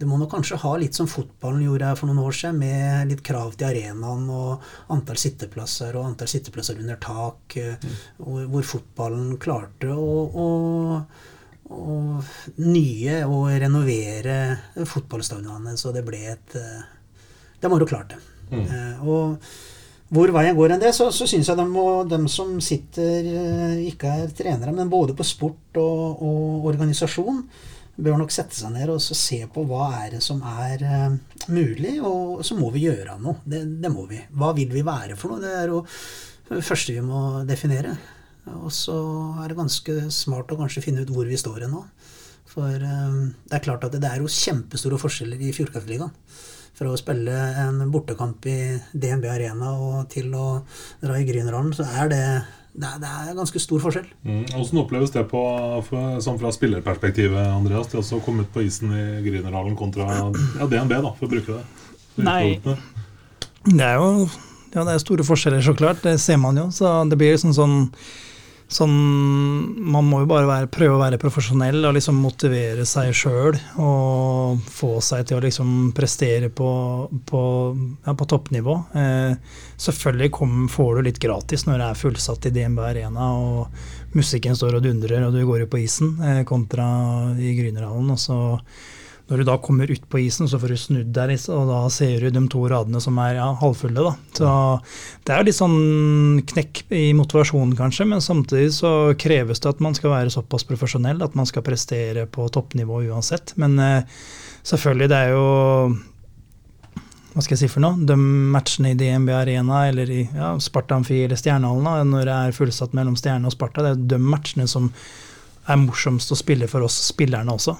Du må nok kanskje ha litt som fotballen gjorde her for noen år siden, med litt krav til arenaen og antall sitteplasser og antall sitteplasser under tak, mm. hvor, hvor fotballen klarte å, å, å nye og renovere fotballstadionene så det ble et eh, De har jo klart det. Eh, og hvor veien går enn det, så, så syns jeg de, må, de som sitter eh, ikke er trenere, men både på sport og, og organisasjon, bør nok sette seg ned og se på hva er det som er uh, mulig, og så må vi gjøre noe. Det, det må vi. Hva vil vi være for noe? Det er jo det første vi må definere. Og så er det ganske smart å kanskje finne ut hvor vi står hen nå. For uh, det er klart at det er jo kjempestore forskjeller i Fjordkraftligaen. Fra å spille en bortekamp i DNB Arena og til å dra i Grünerhallen, så er det, det, er, det er ganske stor forskjell. Mm. Hvordan oppleves det på, for, sånn fra spillerperspektivet, Andreas? Det å komme ut på isen i Grünerhallen kontra ja, DNB, da, for å bruke det. Nei. Det er jo ja, det er store forskjeller, så klart. Det ser man jo. Så det blir liksom sånn Sånn, man må jo bare være, prøve å være profesjonell og liksom motivere seg sjøl. Og få seg til å liksom prestere på, på, ja, på toppnivå. Eh, selvfølgelig kom, får du litt gratis når det er fullsatt i DNB Arena og musikken står og dundrer og du går jo på isen, eh, kontra i Grünerhallen. Og så når du da kommer ut på isen, så får du snudd litt, og da ser du de to radene som er ja, halvfulle. da. Så Det er litt sånn knekk i motivasjonen, kanskje, men samtidig så kreves det at man skal være såpass profesjonell at man skal prestere på toppnivå uansett. Men eh, selvfølgelig, det er jo Hva skal jeg si for noe? De matchene i DNB Arena eller i ja, Sparta eller Stjernehallen, når det er fullsatt mellom Stjerne og Sparta, det er de matchene som er morsomst å spille for oss spillerne også.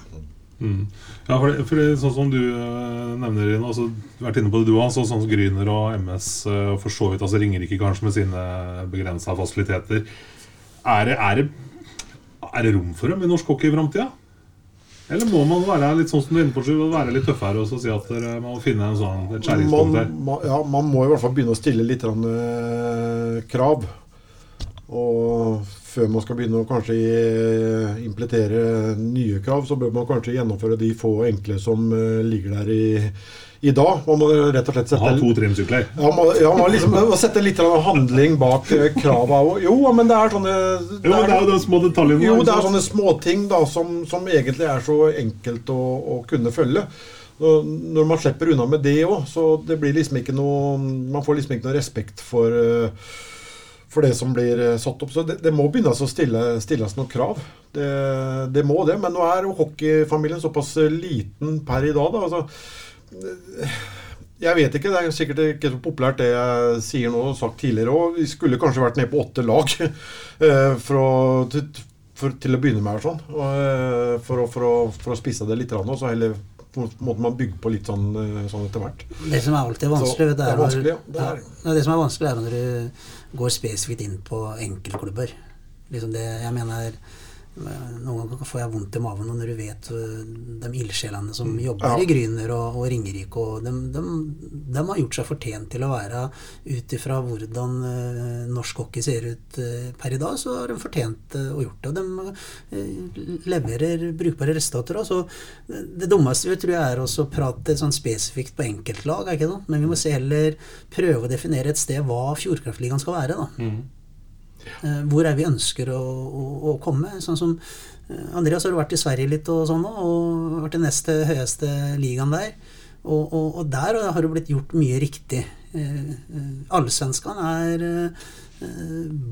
Mm. Ja, for, det, for det, sånn som du uh, nevner, Ine, altså, du har vært inne på det du har sånn som Gryner og MS, og for så vidt altså Ringerike kanskje med sine begrensa fasiliteter. Er det, er, det, er det rom for dem i norsk hockey i framtida? Eller må man være litt sånn som du er inne på, være litt tøffere og si at dere må finne en sånn, skjæringspunkt der? Man, ja, man må i hvert fall begynne å stille litt eh, krav. Og før man skal begynne å kanskje eh, implementere nye krav, så bør man kanskje gjennomføre de få enkle som eh, ligger der i, i dag. Man må rett og slett sette Ha to trimsykler? ja, man, ja, man liksom, må sette litt handling bak eh, krava. Jo, men det er sånne Jo, men det er jo de små detaljene. jo, det er sånne småting som, som egentlig er så enkelt å, å kunne følge. Når man slipper unna med det òg, så det blir liksom ikke noe Man får liksom ikke noe respekt for, eh, for det som blir eh, satt opp. Så det, det må begynnes å stille, stilles noen krav. Det, det må det. Men nå er hockeyfamilien såpass liten per i dag. da, altså jeg vet ikke, det er sikkert ikke så populært det jeg sier nå og sagt tidligere òg. Vi skulle kanskje vært nede på åtte lag eh, for, å, til, for, til å begynne med. her sånn. Eh, for, å, for, for å spisse det litt, og så heller måte man bygge på litt sånn, eh, sånn etter hvert. Det som er alltid vanskelig, vet du, det er vanskelig, ja. Det er- ja, det som er vanskelig, er når du går spesifikt inn på enkeltklubber. Liksom det, jeg mener Noen ganger får jeg vondt i magen når du vet øh, de ildsjelene som jobber Mm. Ja. i Gryner og, og Ringerike. Og de, de, de har gjort seg fortjent til å være ut ifra hvordan øh, norsk hockey ser ut øh, per i dag, så har de fortjent å gjort det. Og de leverer brukbare resultater. Det dummeste vi tror jeg er å prate sånn spesifikt på enkeltlag, er ikke det? Men vi må se heller prøve å definere et sted hva Fjordkraftligaen skal være. da. Eh, Hvor er vi ønsker å, å, å komme? Sånn som eh, Andreas har vært i Sverige litt og sånn nå, og vært i neste høyeste ligaen der. Og, og, og der har det blitt gjort mye riktig. Eh, eh, Allsvenskan er eh,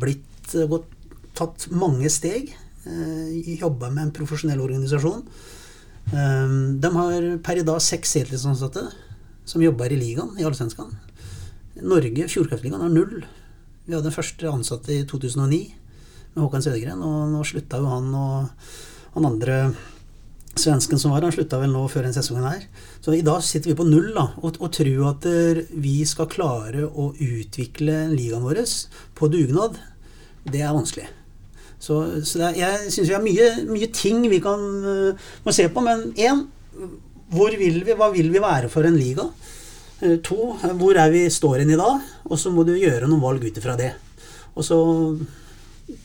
blitt eh, gått, tatt mange steg. Eh, Jobba med en profesjonell organisasjon. Eh, De har per i dag seks heltidsansatte som jobber i ligaen, i Allsvenskan. Norge, Fjordkraftligaen, har null. Vi hadde den første ansatte i 2009 med Håkan Sødegren, og nå slutta jo han og han andre svensken som var, han slutta vel nå før den sesongen her. Så i dag sitter vi på null da, og, og tror at eh, vi skal klare å utvikle ligaen vår på dugnad. Det er vanskelig. Så, så er, jeg syns vi har mye, mye ting vi kan eh, må se på, men én hvor vil vi, hva vil vi være for en liga? Eh, To, hvor er vi står hen i dag? Og så må du gjøre noen valg ut ifra det. Og så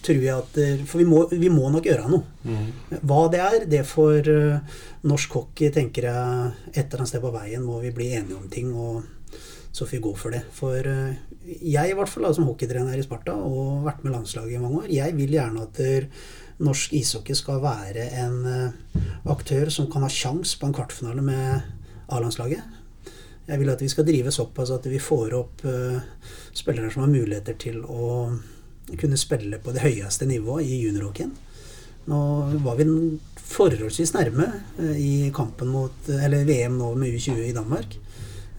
tror jeg at eh, For vi må, vi må nok gjøre noe. Hva det er, det får eh, norsk hockey, tenker jeg, et eller annet sted på veien må vi bli enige om ting, og så får vi gå for det. For jeg, i hvert fall, da, som hockeytrener i Sparta og vært med landslaget i mange år, jeg vil gjerne at norsk ishockey skal være en aktør som kan ha sjans på en kvartfinale med A-landslaget. Jeg vil at vi skal drive såpass at vi får opp eh, spillere som har muligheter til å kunne spille på det høyeste nivået i juniorhockeyen. Nå var vi forholdsvis nærme eh, i kampen mot Eller VM nå med U20 i Danmark.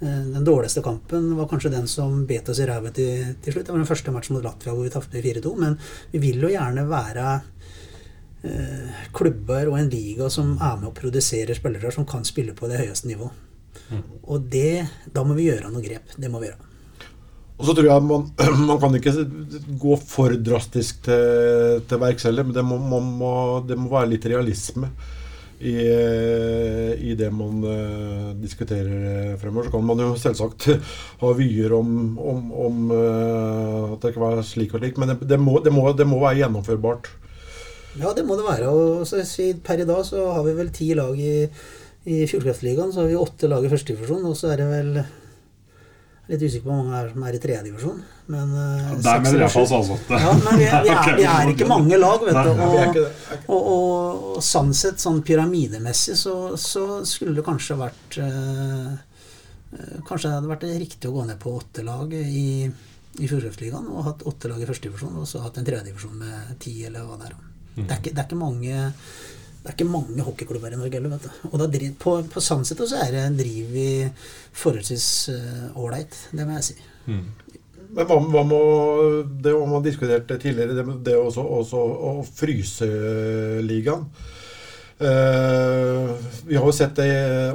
Eh, Den dårligste kampen var kanskje den som bet oss i ræva til, til slutt. Det var den første matchen mot Latvia hvor vi tapte 4-2. Men vi vil jo gjerne være eh, klubber og en liga som er med og produserer spillere som kan spille på det høyeste nivå. Og det, da må vi gjøre noe grep. Det må vi gjøre. Og så tror jeg man, man kan ikke gå for drastisk til, til verks heller, men det må, man må, det må være litt realisme i, i det man uh, diskuterer fremover. Så kan man jo selvsagt ha vyer om, om, om uh, at det ikke er slik og slik, men det, det, må, det, må, det må være gjennomførbart. Ja, det må det være. Og så si, per i dag så har vi vel ti lag i, i Fjordkraftligaen. Så har vi åtte lag i førstedivisjon, og så er det vel Litt usikker på hvor mange er som er i tredjedivisjon. Men ja, Der mener jeg falsk altså. Ja, men vi, er- vi, er, vi er ikke mange lag, vet du. Og, og, og, og sånn sett, sånn pyramidemessig, så, så skulle det kanskje vært eh, eh, Kanskje det hadde vært riktig å gå ned på åtte lag i, i Fjordkraftligaen og hatt åtte lag i førstedivisjon, og så hatt en tredjedivisjon med ti, eller hva det er. Det er, ikke, det er ikke mange det er ikke mange hockeyklubber i Norge heller, vet du. Og da driv, på, på Sandseter så er det en driv i forholdsvis ålreit. Uh, det må jeg si. Men hva, hva må Det har man diskutert tidligere, det, med- det også, også å fryse ligaen. Uh, vi har jo sett det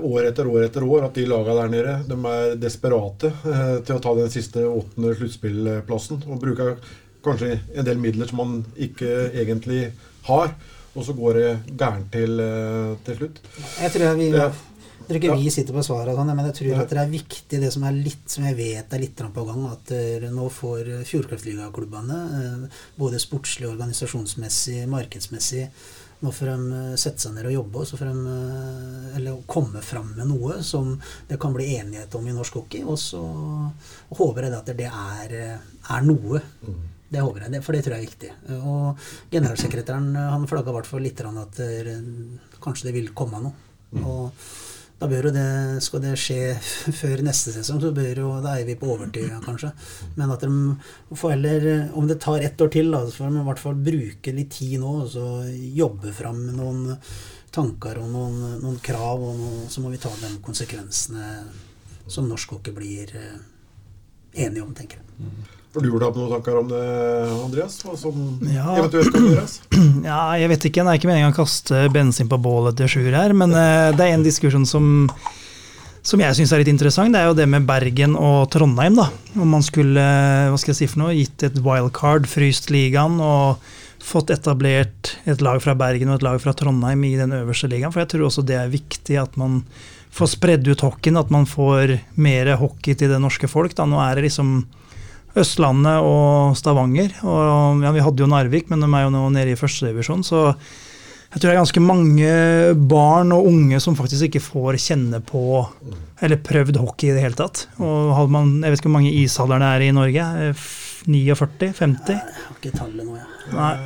år etter år etter år at de lagene der nede de er desperate uh, til å ta den siste åttende sluttspillplassen. Og bruker kanskje en del midler som man ikke egentlig har. Og så går det gærent til, eh, til slutt. Jeg tror vi, Ja. jeg tror ikke vi sitter på svaret, sånn, men jeg tror ja. at det er viktig, det som er litt, som jeg vet er litt på gang, at eh, nå får Fjordkraftligaklubbene, eh, både sportslig, organisasjonsmessig, markedsmessig, nå får de sette seg ned og jobbe, og så får de eller komme fram med noe som det kan bli enighet om i norsk hockey. Og så håper jeg at det er, er noe. Det håper jeg, for det tror jeg er viktig. Og generalsekretæren han flagga i hvert fall litt at eh, kanskje det vil komme noe. Og da bør jo det, skal det skje før neste sesong, så bør jo, da er vi på overtid kanskje. Men at de får heller, om det tar ett år til, da, så får de i hvert fall bruke litt tid nå og så jobbe fram noen tanker og noen, noen krav, og noe, så må vi ta de konsekvensene som norsk hockey blir eh, enige om, tenker jeg. Har du gjort deg opp noen tanker om det, Andreas? Hva som Ja. eventuelt kan gjøres? Ja, jeg vet ikke. Det er ikke meningen å kaste bensin på bålet til Sjur her, men uh, det er en diskusjon som, som jeg syns er litt interessant. Det er jo det med Bergen og Trondheim. da. Om man skulle hva skal jeg si for noe, gitt et wildcard, fryst ligaen og fått etablert et lag fra Bergen og et lag fra Trondheim i den øverste ligaen. For jeg tror også det er viktig at man får spredd ut hockeyen, at man får mer hockey til det norske folk. da. Nå er det liksom Østlandet og Stavanger. Og ja, Vi hadde jo Narvik, men de er jo nå nede i førstedivisjon. Så jeg tror det er ganske mange barn og unge som faktisk ikke får kjenne på eller prøvd hockey i det hele tatt. Og hadde man, Jeg vet ikke hvor mange ishaller det er i Norge. eh, 49? 50? Jeg har ikke tallet nå, jeg. Nei.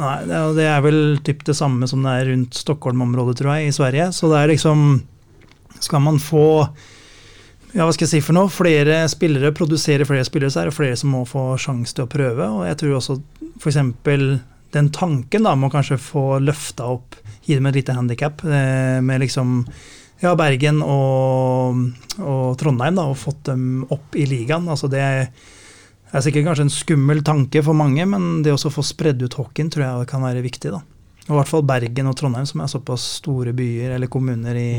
Nei, det er vel typ det samme som det er rundt Stockholm-området, tror jeg, i Sverige. Så det er liksom Skal man få ja, hva skal jeg si for noe? Flere spillere, produserer flere spillere, så er det flere som må få sjanse til å prøve. Og jeg tror også f.eks. den tanken da, må kanskje få løfta opp, gi dem et lite handikap med liksom ja, Bergen og, og Trondheim, da, og fått dem opp i ligaen. Altså det er sikkert kanskje en skummel tanke for mange, men det å få spredd ut hockeyen tror jeg kan være viktig. da. Og I hvert fall Bergen og Trondheim, som er såpass store byer eller kommuner i,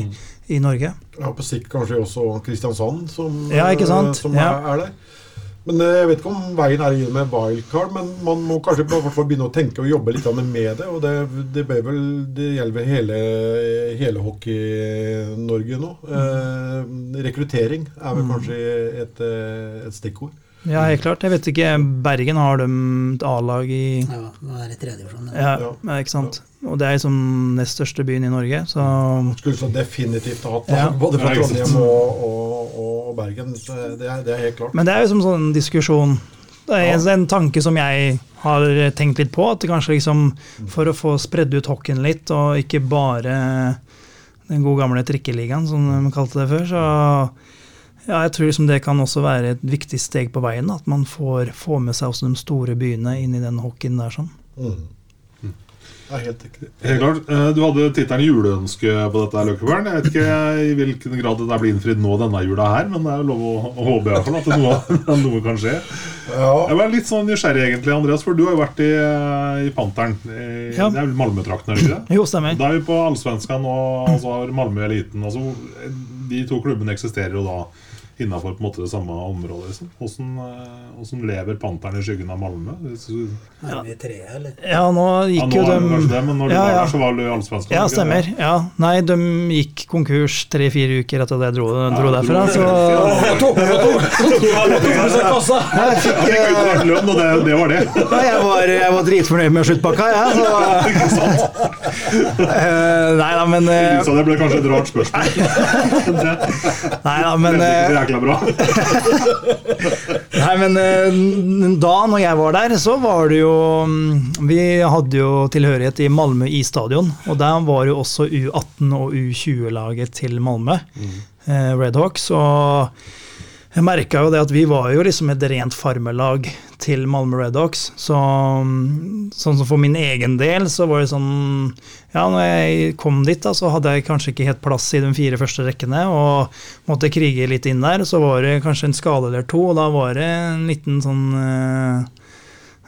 i Norge. Ja, på sikt kanskje også Kristiansand, som, Ja, eh, som Ja. er, er der. Men eh, Jeg vet ikke om veien er inn med wildcard, men man må kanskje begynne å tenke og jobbe litt med det. og Det, det, vel, det gjelder vel hele, hele Hockey-Norge nå. Eh, rekruttering er vel kanskje et, eh, et stikkord. Ja, helt klart. Jeg vet ikke, Bergen har de et A-lag i Ja, det er i tredjedivisjon. ja, Ja. ja, ikke sant. Og det er liksom nest største byen i Norge, så Skulle så definitivt hatt Ja. både fra. Trondheim og, og, og Bergen. Så det, er, det er helt klart. Men det er jo som sånn diskusjon. Det er en, en tanke som jeg har tenkt litt på. At kanskje liksom for å få spredd ut hockeyen litt, og ikke bare den gode gamle trikkeligaen, som de kalte det før, så ja, jeg tror liksom det kan også være et viktig steg på veien. At man får, får med seg også de store byene inn i den hockeyen der. sånn. Mm. Er helt riktig. Helt klart. Eh, Du hadde tittelen 'juleønske' på dette, Løkkebjørn. Jeg vet ikke i hvilken grad det blir innfridd nå denne jula her, men det er jo lov å, å håpe i hvert fall at noe, noe kan skje. Ja, Jeg var litt sånn nysgjerrig, egentlig, Andreas, for du har jo vært i, eh, i Panteren. I, Ja. Det er vel Malmö-trakten, er det ikke det? Jo, stemmer. Da er vi på Allsvenskan og altså, har Malmö Eliten. Altså, de to klubbene eksisterer jo da innafor det samme området. Liksom. Hvordan, eh, hvordan lever Panteren i skyggen av Malmö? Tre. Ja, nå Ja, gikk nå jo dem det kanskje de det, men når du Ja, var der, så var du i Ja, stemmer. Ja. Nei, de gikk konkurs tre-fire uker etter at jeg dro, dro Ja, derfra. Så Jeg fikk lønn, og det, det var det. Jeg, var, jeg var dritfornøyd med sluttpakka, jeg. Så, eh, nei da, men eh, det ble kanskje et rart spørsmål. Nei da, men, Jækla bra. nei, men eh, da når jeg var der, så var det jo mm, Vi hadde jo tilhørighet i Malmö isstadion, og der var jo også U18 og U20-laget til Malmö, eh, Redhawks. Og jeg merka jo det at vi var jo liksom et rent farmelag til Malmö Redox. Så, sånn som for min egen del, så var det sånn Ja, når jeg kom dit, da, så hadde jeg kanskje ikke helt plass i de fire første rekkene, og måtte krige litt inn der. Så var det kanskje en skade eller to, og da var det en liten sånn eh,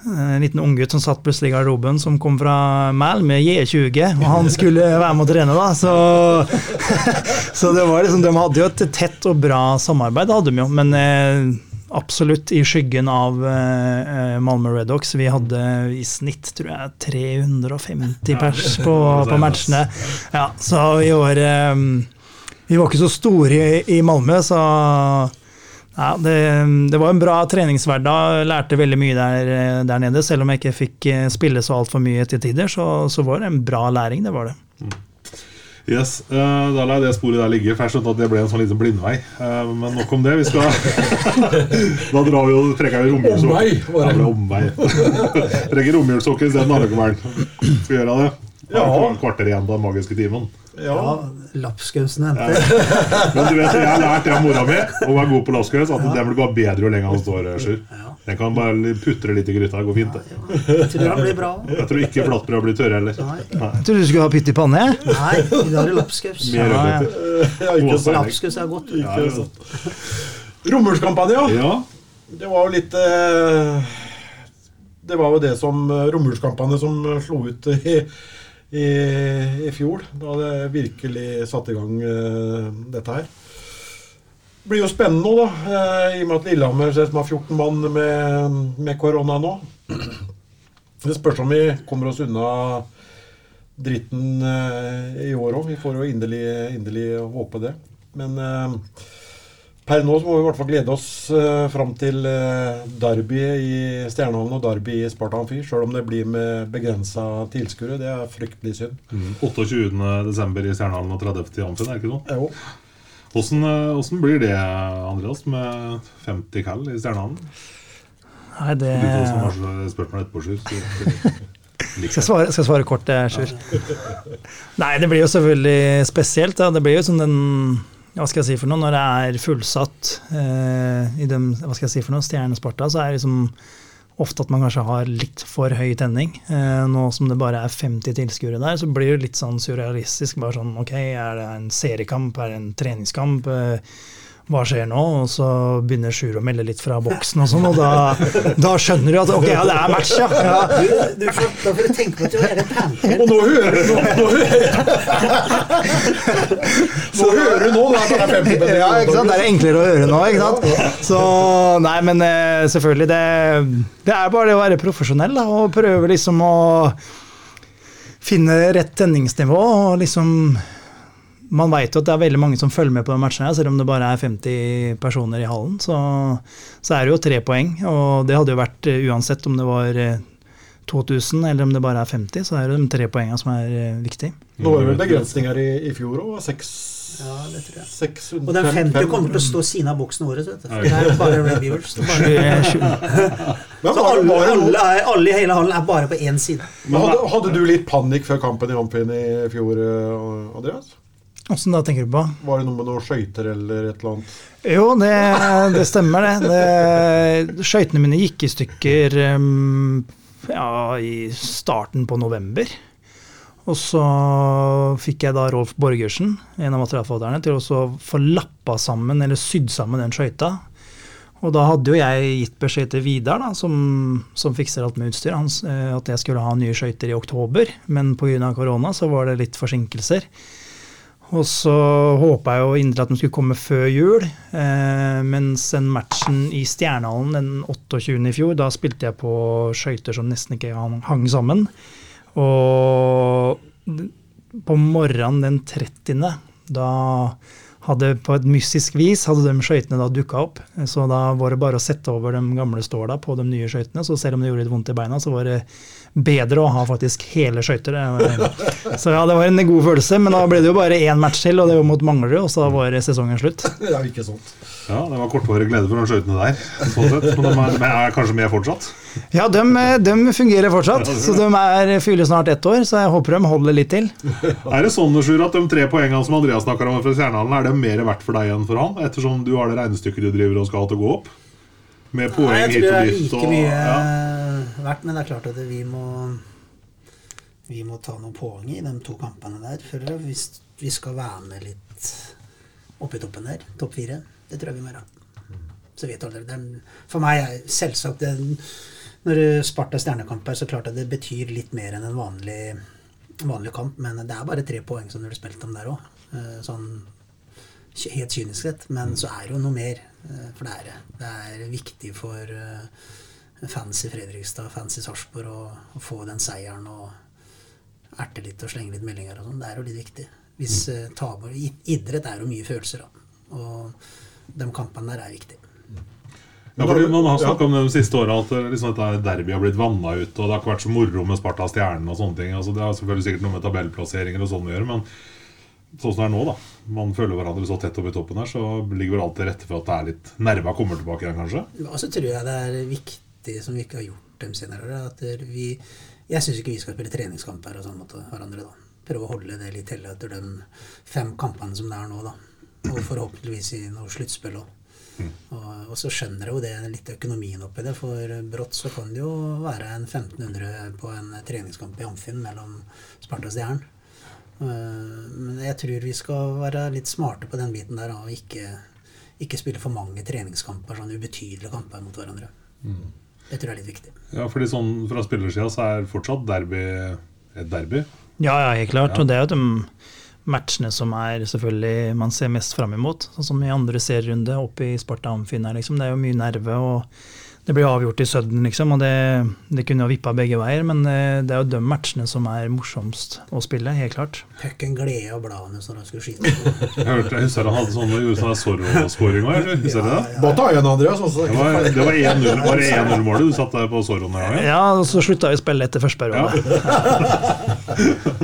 en liten unggutt som satt plutselig i garderoben, som kom fra Malmö J20, og han skulle være med å trene, da. Så, så det var liksom, de hadde jo et tett og bra samarbeid, det hadde de jo. Men eh, absolutt i skyggen av eh, Malmö Redox. Vi hadde i snitt, tror jeg, 350 pers på, på matchene. Ja, så i år eh, Vi var ikke så store i, i Malmö, så ja, det, det, var en bra treningshverdag. Lærte veldig mye der, der nede. Selv om jeg ikke fikk eh, spille så altfor mye til tider, så, så, var det en bra læring. Det var det. Mm. Yes, uh, Da lar jeg det sporet der ligge. For jeg skjønte at det ble en sånn liten blindvei. Uh, men nok om det. Vi skal Da drar vi og trekker vi romjulssokker. Omvei! Trenger omvei. trekker romjulssokker isteden allikevel. Skal gjøre det? Ja. Kvarter igjen på den magiske timen. Ja, ja lapskausen henter. Ja. Men du vet, jeg har lært det av mora mi å være god på lapskaus, at ja. den blir bare bedre jo lenger han står. Sjur. Ja. Den kan bare putre litt i gryta. Det går fint, det. Jeg tror det blir bra. Jeg tror ikke flatbrød blir tørre heller. Nei. Nei. Jeg trodde du skulle ha pytt i panne. Nei, i dag er det lapskaus. Mer ja, ja. Lapskaus er godt. Ja, Romjulskampanje, ja. Det var jo litt eh, Det var jo det som eh, romjulskampanje som slo ut i i, i fjor. Da det virkelig satte i gang uh, dette her. Det blir jo spennende nå, da. Uh, I og med at Lillehammer som har 14 mann med, med korona nå. Det spørs om vi kommer oss unna dritten uh, i år òg. Vi får jo inderlig, inderlig håpe det. Men Per nå så må vi i hvert fall glede oss uh, fram til uh, derby i Stjernehavn og derby i Sparta Amfi, sjøl om det blir med begrensa tilskuere. Det er fryktelig synd. Mm. 28.12. i Stjernehallen og 30. i Amfin, er det ikke noe? Jo. Hvordan, hvordan, blir det, Andreas, med 50 kall i Stjernehallen? Nei, det Du som har spørsmål etterpå, Sjur. Skal svare, skal svare kort, Sjur? Nei, det blir jo selvfølgelig spesielt. Da. Det blir jo sånn den hva skal jeg si for noe, når det er fullsatt eh, i dem, hva skal jeg si for noe, Stjernesparta, så er det liksom ofte at man kanskje har litt for høy tenning. Eh, nå som det bare er 50 tilskuere der, så blir det litt sånn surrealistisk. Bare sånn ok, er det en seriekamp, er det en treningskamp? Eh, hva skjer nå? Og så begynner Sjur å melde litt fra boksen og sånn, og da, da, skjønner du at ok, ja, det er match, ja. ja. Du, du får, da får du tenke på at du er en panter. Og nå hører du nå, nå, nå hører du nå det er 50 Ja, ikke sant. Det er enklere å høre nå, ikke sant. Så nei, men eh, selvfølgelig, det, det er bare det å være profesjonell da, og prøve liksom å finne rett tenningsnivå og liksom man veit jo at det er veldig mange som følger med på den matchen, her, selv om det bare er 50 personer i hallen. Så, så, er det jo tre poeng, og det hadde jo vært eh, uansett om det var 2000 eh, eller om det bare er 50, så er det de tre poengene som er eh, viktige. Nå var det vel begrensninger i, i fjor òg, seks ja, det tror jeg. 600, og den 50 kommer til å stå siden av boksen året. Vet du. Det er bare reviewers. Bare, så alle, alle, er, alle, i hele hallen er bare på én side. Hadde, hadde, du litt panikk før kampen i Amfin i fjor, Andreas? Åssen da, tenker du på? Var det noe med noen skøyter eller et eller annet? Jo, det, det stemmer, det. det Skøytene mine gikk i stykker ja, i starten på november. Og så fikk jeg da Rolf Borgersen, en av materialforvalterne, til å få lappa sammen, eller sydd sammen den skøyta. Og da hadde jo jeg gitt beskjed til Vidar, da, som, som, fikser alt med utstyr, hans, eh, at jeg skulle ha nye skøyter i oktober. Men pga. korona så var det litt forsinkelser. Og så håpa jeg jo inderlig at den skulle komme før jul. Eh, mens den matchen i Stjernehallen den 28. i fjor, da spilte jeg på skøyter som nesten ikke hang sammen. Og på morgenen den 30., da hadde på et mystisk vis hadde de skøytene da dukka opp. Så da var det bare å sette over de gamle ståla på de nye skøytene. Så selv om det gjorde litt vondt i beina, så var det bedre å ha faktisk hele skøyter. Så ja, det var en god følelse, men da ble det jo bare én match til, og det var mot Manglerud, og så var sesongen slutt. Det er ikke sant. Ja, det var kortvarig glede for de skøytene der, sånn sett. Men de er, er, kanskje med fortsatt? Ja, de, de fungerer fortsatt. Så de er, fyller snart ett år, så jeg håper de holder litt til. Er det sånn Sjur, at de tre poengene som Andreas snakker om fra Stjernehallen, er det mer verdt for deg enn for han? Ettersom du har det regnestykket du driver og skal ha til å gå opp? Med Nei, poeng jeg hit tror det og er dit. like Og, mye ja. Verdt, men det er klart at vi må vi må ta noen poeng i de to kampene der. For hvis vi skal være med litt oppi toppen der, topp fire, det tror jeg vi må gjøre. Så vet alle, det For meg er selvsagt det, Når Sparta Stjernekamp er, så klart at det betyr litt mer enn en vanlig, vanlig kamp. Men det er bare tre poeng som blir spilt om der òg. Sånn helt kynisk sett. Men så er det jo noe mer. eh, For det er det. Det er viktig for fans Fredrikstad, fancy i Sarpsborg og, og, få den seieren og erte litt og slenge litt meldinger og sånn. Det er jo litt viktig. Hvis eh, taber, Idrett er jo mye følelser, da. Og de kampene der er viktige. Ja, for Man har snakka om det de siste åra at eh, liksom derby har blitt vanna ut. Og det har ikke vært så moro med Sparta Stjernen og sånne ting. Altså, det har selvfølgelig sikkert noe med tabellplasseringer og sånn å gjøre, men sånn som det er nå, da. Man føler hverandre så tett oppi toppen her, så ligger vel alt til rette for at det er litt nerva kommer tilbake igjen, kanskje. Og så tror jeg det er viktig, som vi ikke har gjort dem senere år, at vi Jeg syns ikke vi skal spille treningskamper og sånn mot hverandre, da. Prøve å holde det litt til etter de fem kampene som det er nå, da. Og forhåpentligvis i noe sluttspill òg. Og, og så skjønner jeg jo det litt økonomien oppi det, for brått så kan det jo være en 1500 på en treningskamp i Amfinn mellom Sparta og Stjernen. Eh, Men jeg tror vi skal være litt smarte på den biten der, og ikke, ikke spille for mange treningskamper, sånn ubetydelige kamper mot hverandre. Det tror jeg er litt viktig. Ja, fordi sånn Fra spillersida så er fortsatt derby et derby. Ja, ja, helt klart. Ja. Og det er jo de matchene som er selvfølgelig man ser mest fram imot. Sånn som i andre serierunde oppe i Sparta Amfinn her, liksom. Det er jo mye nerve, og det blir avgjort i sudden, liksom. Og det, det kunne jo vippa begge veier, men eh, det er jo de matchene som er morsomst å spille, helt klart. Fikk en glede av bladene når han skulle skyte. Jeg hørte, jeg husker han hadde sånn, gjorde sånn Zorro-skåring òg, eller? Husker dere det? Bare ta igjen, Andreas. Også. Det var, det var 1-0 var det 1-0-målet du satt der på Zorroen en gang? Ja, og så slutta vi å spille etter første periode.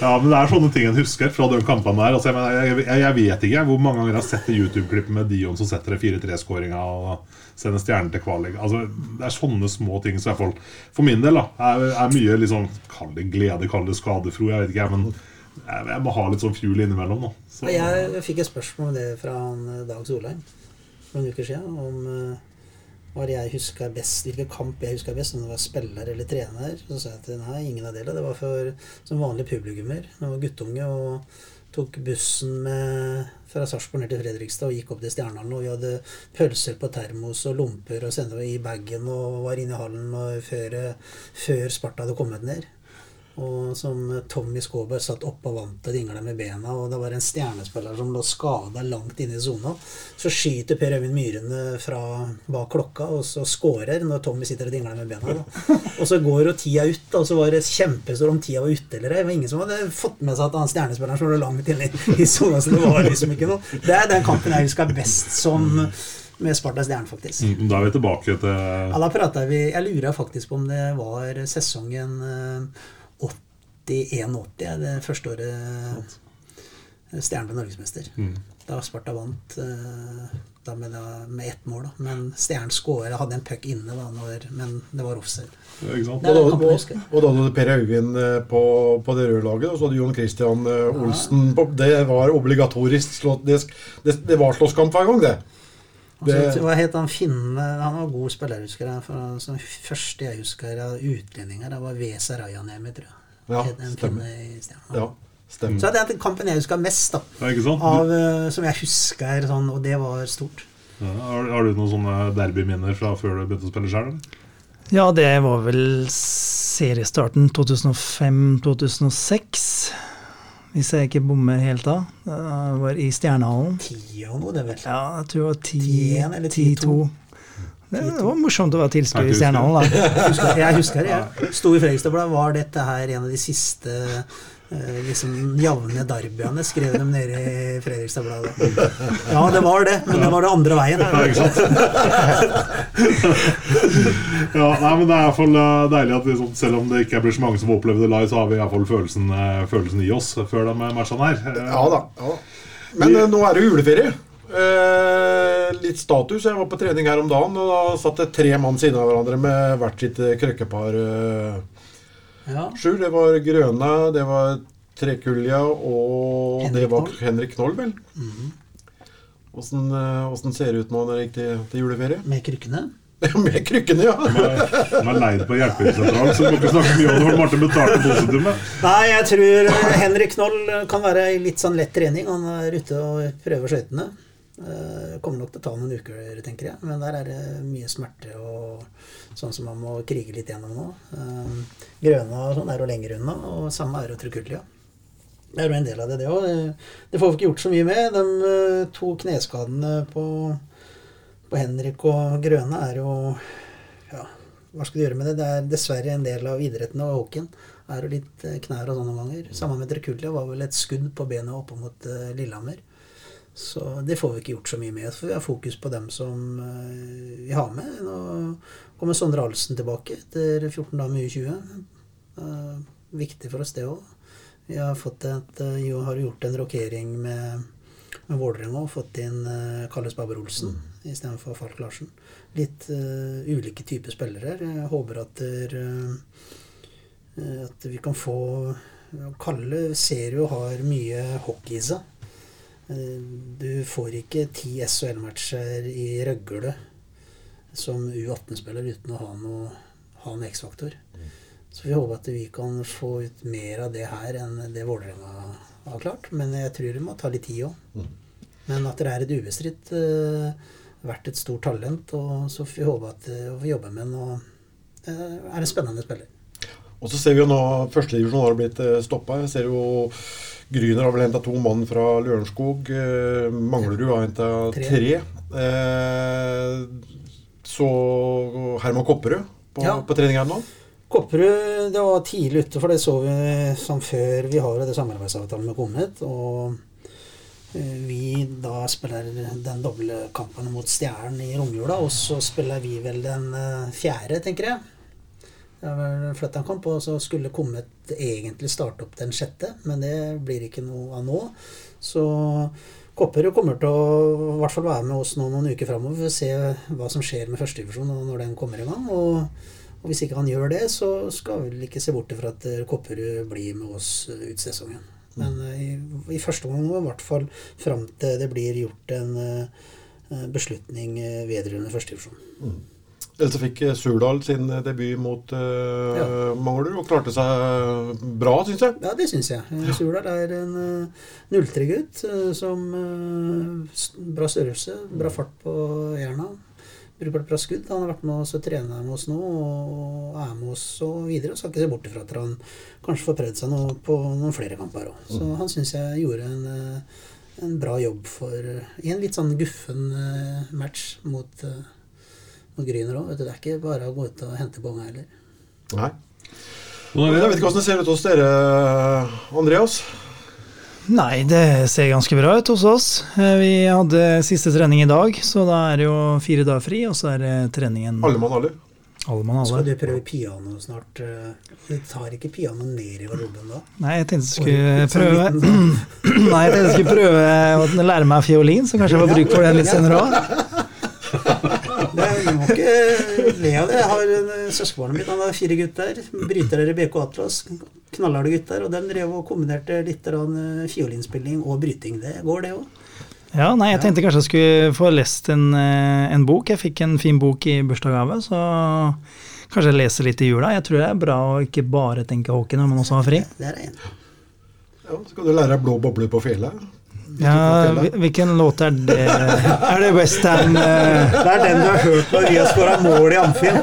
Ja, men det er sånne ting en husker fra de kampene der. Altså, jeg, mener, jeg, jeg, jeg vet ikke hvor mange ganger jeg har sett YouTube-klipp med Dion som setter 4-3-skåringa og sender stjernen til kvalik. Altså, det er sånne små ting som er folk, For min del da, er, er mye liksom Kall det glede, kall det skadefro, jeg vet ikke, men jeg, jeg må ha litt sånn fuel innimellom. Da. Så, Jeg fikk et spørsmål om det fra eh, Dag Solheim for noen uker siden. Om eh, hva jeg husker best, hvilken kamp jeg husker best, om det var spiller eller trener. Så sa jeg at nei, ingen av delene. Det var for som vanlig publikummer. Jeg var guttunge og tok bussen med, fra Sarpsborg ned til Fredrikstad og gikk opp til Stjernehallen. Og vi hadde pølser på termos og lomper og sendte i bagen og var inne i hallen før, før Sparta hadde kommet ned. Og som Tommy Skåberg satt oppe og vant og ringla med bena, og det var en stjernespiller som lå skada langt inne i sona. Så skyter Per Øyvind Myrene fra bak klokka, og så scorer når Tommy sitter og dingler med bena. Da. Og så går jo tida ut, og så var det kjempestor om tida var ute eller ei. Det var ingen som hadde fått med seg at han stjernespilleren som lå langt inne i- sona, så det var liksom ikke noe. Det er den kampen jeg husker best som med Sparta Stjerne, faktisk. Mm, Da er vi tilbake til Ja, da pratet vi Jeg lurer faktisk på om det var sesongen eh, 80-81, ja, det første året Stjernen ble norgesmester. Mm. Da Sparta vant eh, da med, da, med ett mål. Da. Men Stjernen skåra, hadde en puck inne, da, når, men det var offside. Ja. Og da, og, og da hadde du Per Øyvind eh, på, på det røde laget, og så hadde Jon Christian eh, Olsen på, Det var obligatorisk slått, det, det, det var slåsskamp hver gang, det. det så, hva het han Finne? Han var god spiller, husker jeg. For, altså, første jeg husker av utlendinger, det var Vesa Rajanemi, tror jeg. Ja, Het stemmer. stemmer. Så det er den kampen jeg husker mest, da. Ja, ikke sant? Av, eh, som jeg husker sånn, og det var stort. Ja, har, har du noen sånne derbyminner fra før du begynte å spille sjøl? Ja, det var vel seriestarten 2005-2006. Hvis jeg ikke bommer helt da. Det var i Stjernehallen. Ti og noe, det vel. Ja, jeg tror det var 10-1 eller 10-2. Det det var morsomt å være tilskuer i Stjernehallen, da. Jeg husker, jeg husker det. Jeg sto i Fredrikstad-bladet. Var dette her en av de siste eh, liksom jevne derbyene? Skrev dem nede i Fredrikstad-bladet. Ja, det var det, men det var det andre veien. Ja, ikke sant? ja, nei, men Det er i hvert fall eh, deilig at liksom, selv om det ikke blir så mange som opplever det live, så har vi i hvert fall følelsen, eh, følelsen i oss før de matchene her. Ja da. Ja. Men nå er det juleferie. Eh, litt status. Jeg var på trening her om dagen, og da satt det tre mann siden av hverandre med hvert sitt eh, krøkkepar. Eh, Ja. Sjur, det var Grøna, det var Trekulja, og Henrik det var Knoll. Henrik Knoll, vel. Åssen mm -hmm. ser det ut nå når det gikk til, til juleferie? Med krykkene. Med krykkene, ja. De er leid på hjelpemiddelsentralen, så du må ikke snakke mye om det. Martin betalte med Nei, jeg tror Henrik Knoll kan være i litt sånn lett trening. Han er ute og prøver skøytene. Eh, Kommer nok til å ta noen uker, tenker jeg. Men der er det mye smerte og sånn som man må krige litt gjennom nå. Eh, Grøna og sånn er jo lenger unna, og samme er jo Trukullia. Det er jo en del av det, det òg. Det får vi ikke gjort så mye med. De eh, to kneskadene på, på Henrik og Grøne er jo Ja, hva skal du gjøre med det? Det er dessverre en del av idretten og hockeyen. Er jo litt knær og sånne ganger. Sammen med Trekulia var vel et skudd på benet oppe mot eh, Lillehammer. Så det får vi ikke gjort så mye med. For vi har fokus på dem som eh, vi har med. Nå kommer Sondre Alsen tilbake etter 14 dager med U20. Eh, viktig for oss, det òg. Vi har, et, eh, har gjort en rokering med, med Vålerenga og fått inn uh, Kalle Spaber Olsen istedenfor Falk Larsen. Litt uh, ulike typer spillere. Jeg håper at, der, uh, at vi kan få Kalle ser jo har mye hockey i seg. Eh, Du får ikke ti SHL-matcher i Røgle som U18-spiller uten å ha noe, ha en X-faktor. Så vi håper at vi kan få ut mer av det her enn det Vålerenga har klart. Men jeg tror det må ta litt tid òg. Men at det er et ubestridt uh, vært et stort talent, og så får vi håpe at eh, vi jobber med den. Og eh, er en spennende spiller. Og så ser vi jo nå førstedivisjon har blitt stoppa. Jeg ser jo Gryner har vel henta to mann fra Lørenskog. Eh, Manglerud har henta Tre. Eh, så Herman Kopperud på, Ja. på trening her nå. Kopperud det var tidlig ute, for det så vi som før vi har det samarbeidsavtalen med Kommet. Og eh, vi da spiller den doble kampen mot Stjernen i romjula, og så spiller vi vel den eh, fjerde, tenker jeg. Det er vel flytta en kamp, og så skulle Kommet egentlig starte opp den sjette, men det blir ikke noe av nå. Så Kopperud kommer til å i hvert fall være med oss nå noen uker framover for å se hva som skjer med førstedivisjon når den kommer i gang. og og hvis ikke han gjør det, så skal vi ikke se bort fra at eh, Kopperud blir med oss eh, ut sesongen. Men eh, i, i første omgang, i hvert fall fram til det blir gjort en beslutning vedrørende førstedivisjon. Ellers så fikk eh, Surdal sin eh, debut mot uh, Ja. Mangler, og klarte seg bra, syns jeg. Ja, det syns jeg. Ja. Surdal er en uh, 03-gutt uh, som eh, s- Bra størrelse, bra fart på jerna. Et bra skudd. Han har vært med oss og trener med oss nå og er med oss og videre. Og skal ikke se bort ifra at han kanskje får prøvd seg noe på noen flere kamper òg. Så han syns jeg gjorde en, eh, en bra jobb for eh, i en litt sånn guffen eh, match mot, eh, mot Gryner òg. Det er ikke bare å gå ut og hente bonga heller. Nei. Jeg vet ikke hvordan det ser ut hos dere, Andreas. Nei, det ser ganske bra ut hos oss. Eh, Vi hadde siste trening i dag, så da er det jo fire dager fri, og så er det treningen Alle mann alle. alle mann Skal du prøve piano snart? eh? Du tar ikke piano ned i garderoben da? Nei, jeg tenkte jeg skulle prøve sånn. Nei, jeg tenkte jeg skulle prøve å lære meg fiolin, så kanskje jeg får bruk for det litt senere òg. Du må ikke le av det. Jeg har en, eh, Søskenbarnet mitt han har fire gutter. Brytere i BK Atlas. Knallharde gutter. Og de drev og kombinerte litt eh, fiolinspilling og bryting. Det går, det òg. Ja, nei, jeg tenkte kanskje jeg skulle få lest en, eh, en bok. Jeg fikk en fin bok i bursdagsgave, så kanskje jeg leser litt i jula. Jeg tror det er bra å ikke bare tenke hockey når man også har fri. Det er en. Ja, så kan du lære deg blå bobler på fjellet. Ja, hvilken låt er det? Er det Westham uh, Det er den du har hørt når vi har skåra mål i Amfin.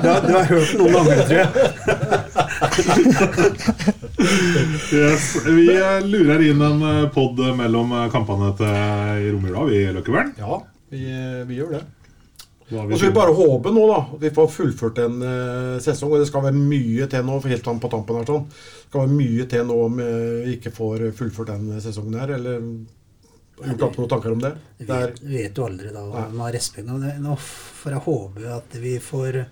Du har, du har hørt den noen ganger, tror jeg. Yes. Vi eh, lurer inn en eh, pod mellom eh, kampene til i romjula, vi, Løkkevern. Ja, vi, vi gjør det. Og så vil vi bare håpe nå da, at vi får fullført en uh, sesong. Og det skal være mye til nå, for helt sånn på tampen her sånn. Det skal være mye til nå om eh, vi ikke får fullført den sesongen her. Eller har du noen tanker om det. Er, vet, du vet jo aldri da hva man har respekt nå, det- nå får jeg håpe at vi får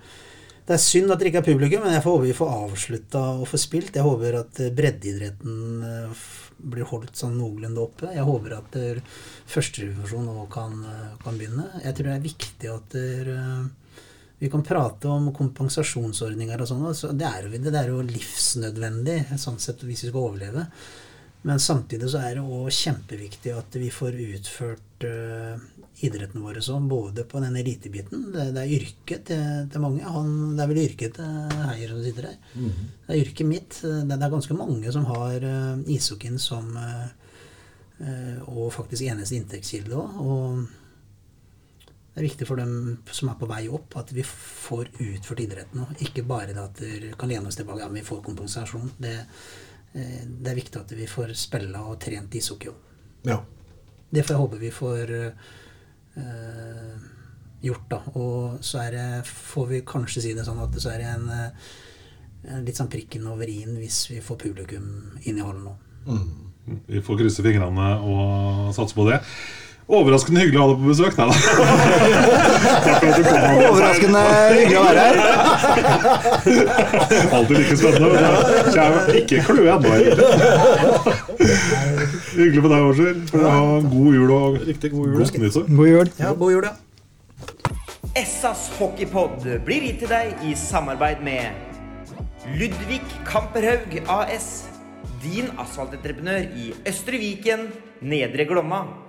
Det er synd at det ikke er publikum, men jeg får håpe vi får avslutta og får spilt. Jeg håper at eh, breddeidretten eh, blir holdt sånn noenlunde oppe. Jeg håper at førsterevisjon førstedivisjon nå kan, eh, kan begynne. Jeg tror det er viktig at dere, vi kan prate om kompensasjonsordninger og sånn. Det det er jo livsnødvendig sånn sett hvis vi skal overleve. Men samtidig så er det òg kjempeviktig at vi får utført uh, idretten vår sånn, både på den elitebiten Det, det er yrket til, til mange. Han, det er vel yrket til Heier som sitter her. Det er yrket mitt. Det, det er ganske mange som har uh, ishockeyen som uh, Og faktisk eneste inntektskilde òg. Og det er viktig for dem som er på vei opp, at vi får utført idretten. Ikke bare det at vi kan lene oss tilbake ja, vi får kompensasjon. Det, eh, det er viktig at vi får spille og trent ishockey òg. Ja. Det får jeg håpe vi får uh, gjort, da. Og så er det, får vi kanskje si det sånn at så er det en, eh, en litt sånn prikken over i-en hvis vi får publikum inn i hallen nå. Vi får krysse fingrene og satse på det. Overraskende hyggelig å ha deg på besøk. Nei da. Overraskende hyggelig å være her. Alltid like spennende. Men jeg er ikke kløe ennå, egentlig. Hyggelig med deg. Får ha god jul og Riktig god jul. God nyttår. God jul. Ja, god jul, ja. Essas hockeypod blir gitt til deg i samarbeid med Ludvig Kamperhaug AS. Din asfaltentreprenør i Østre Viken, Nedre Glomma.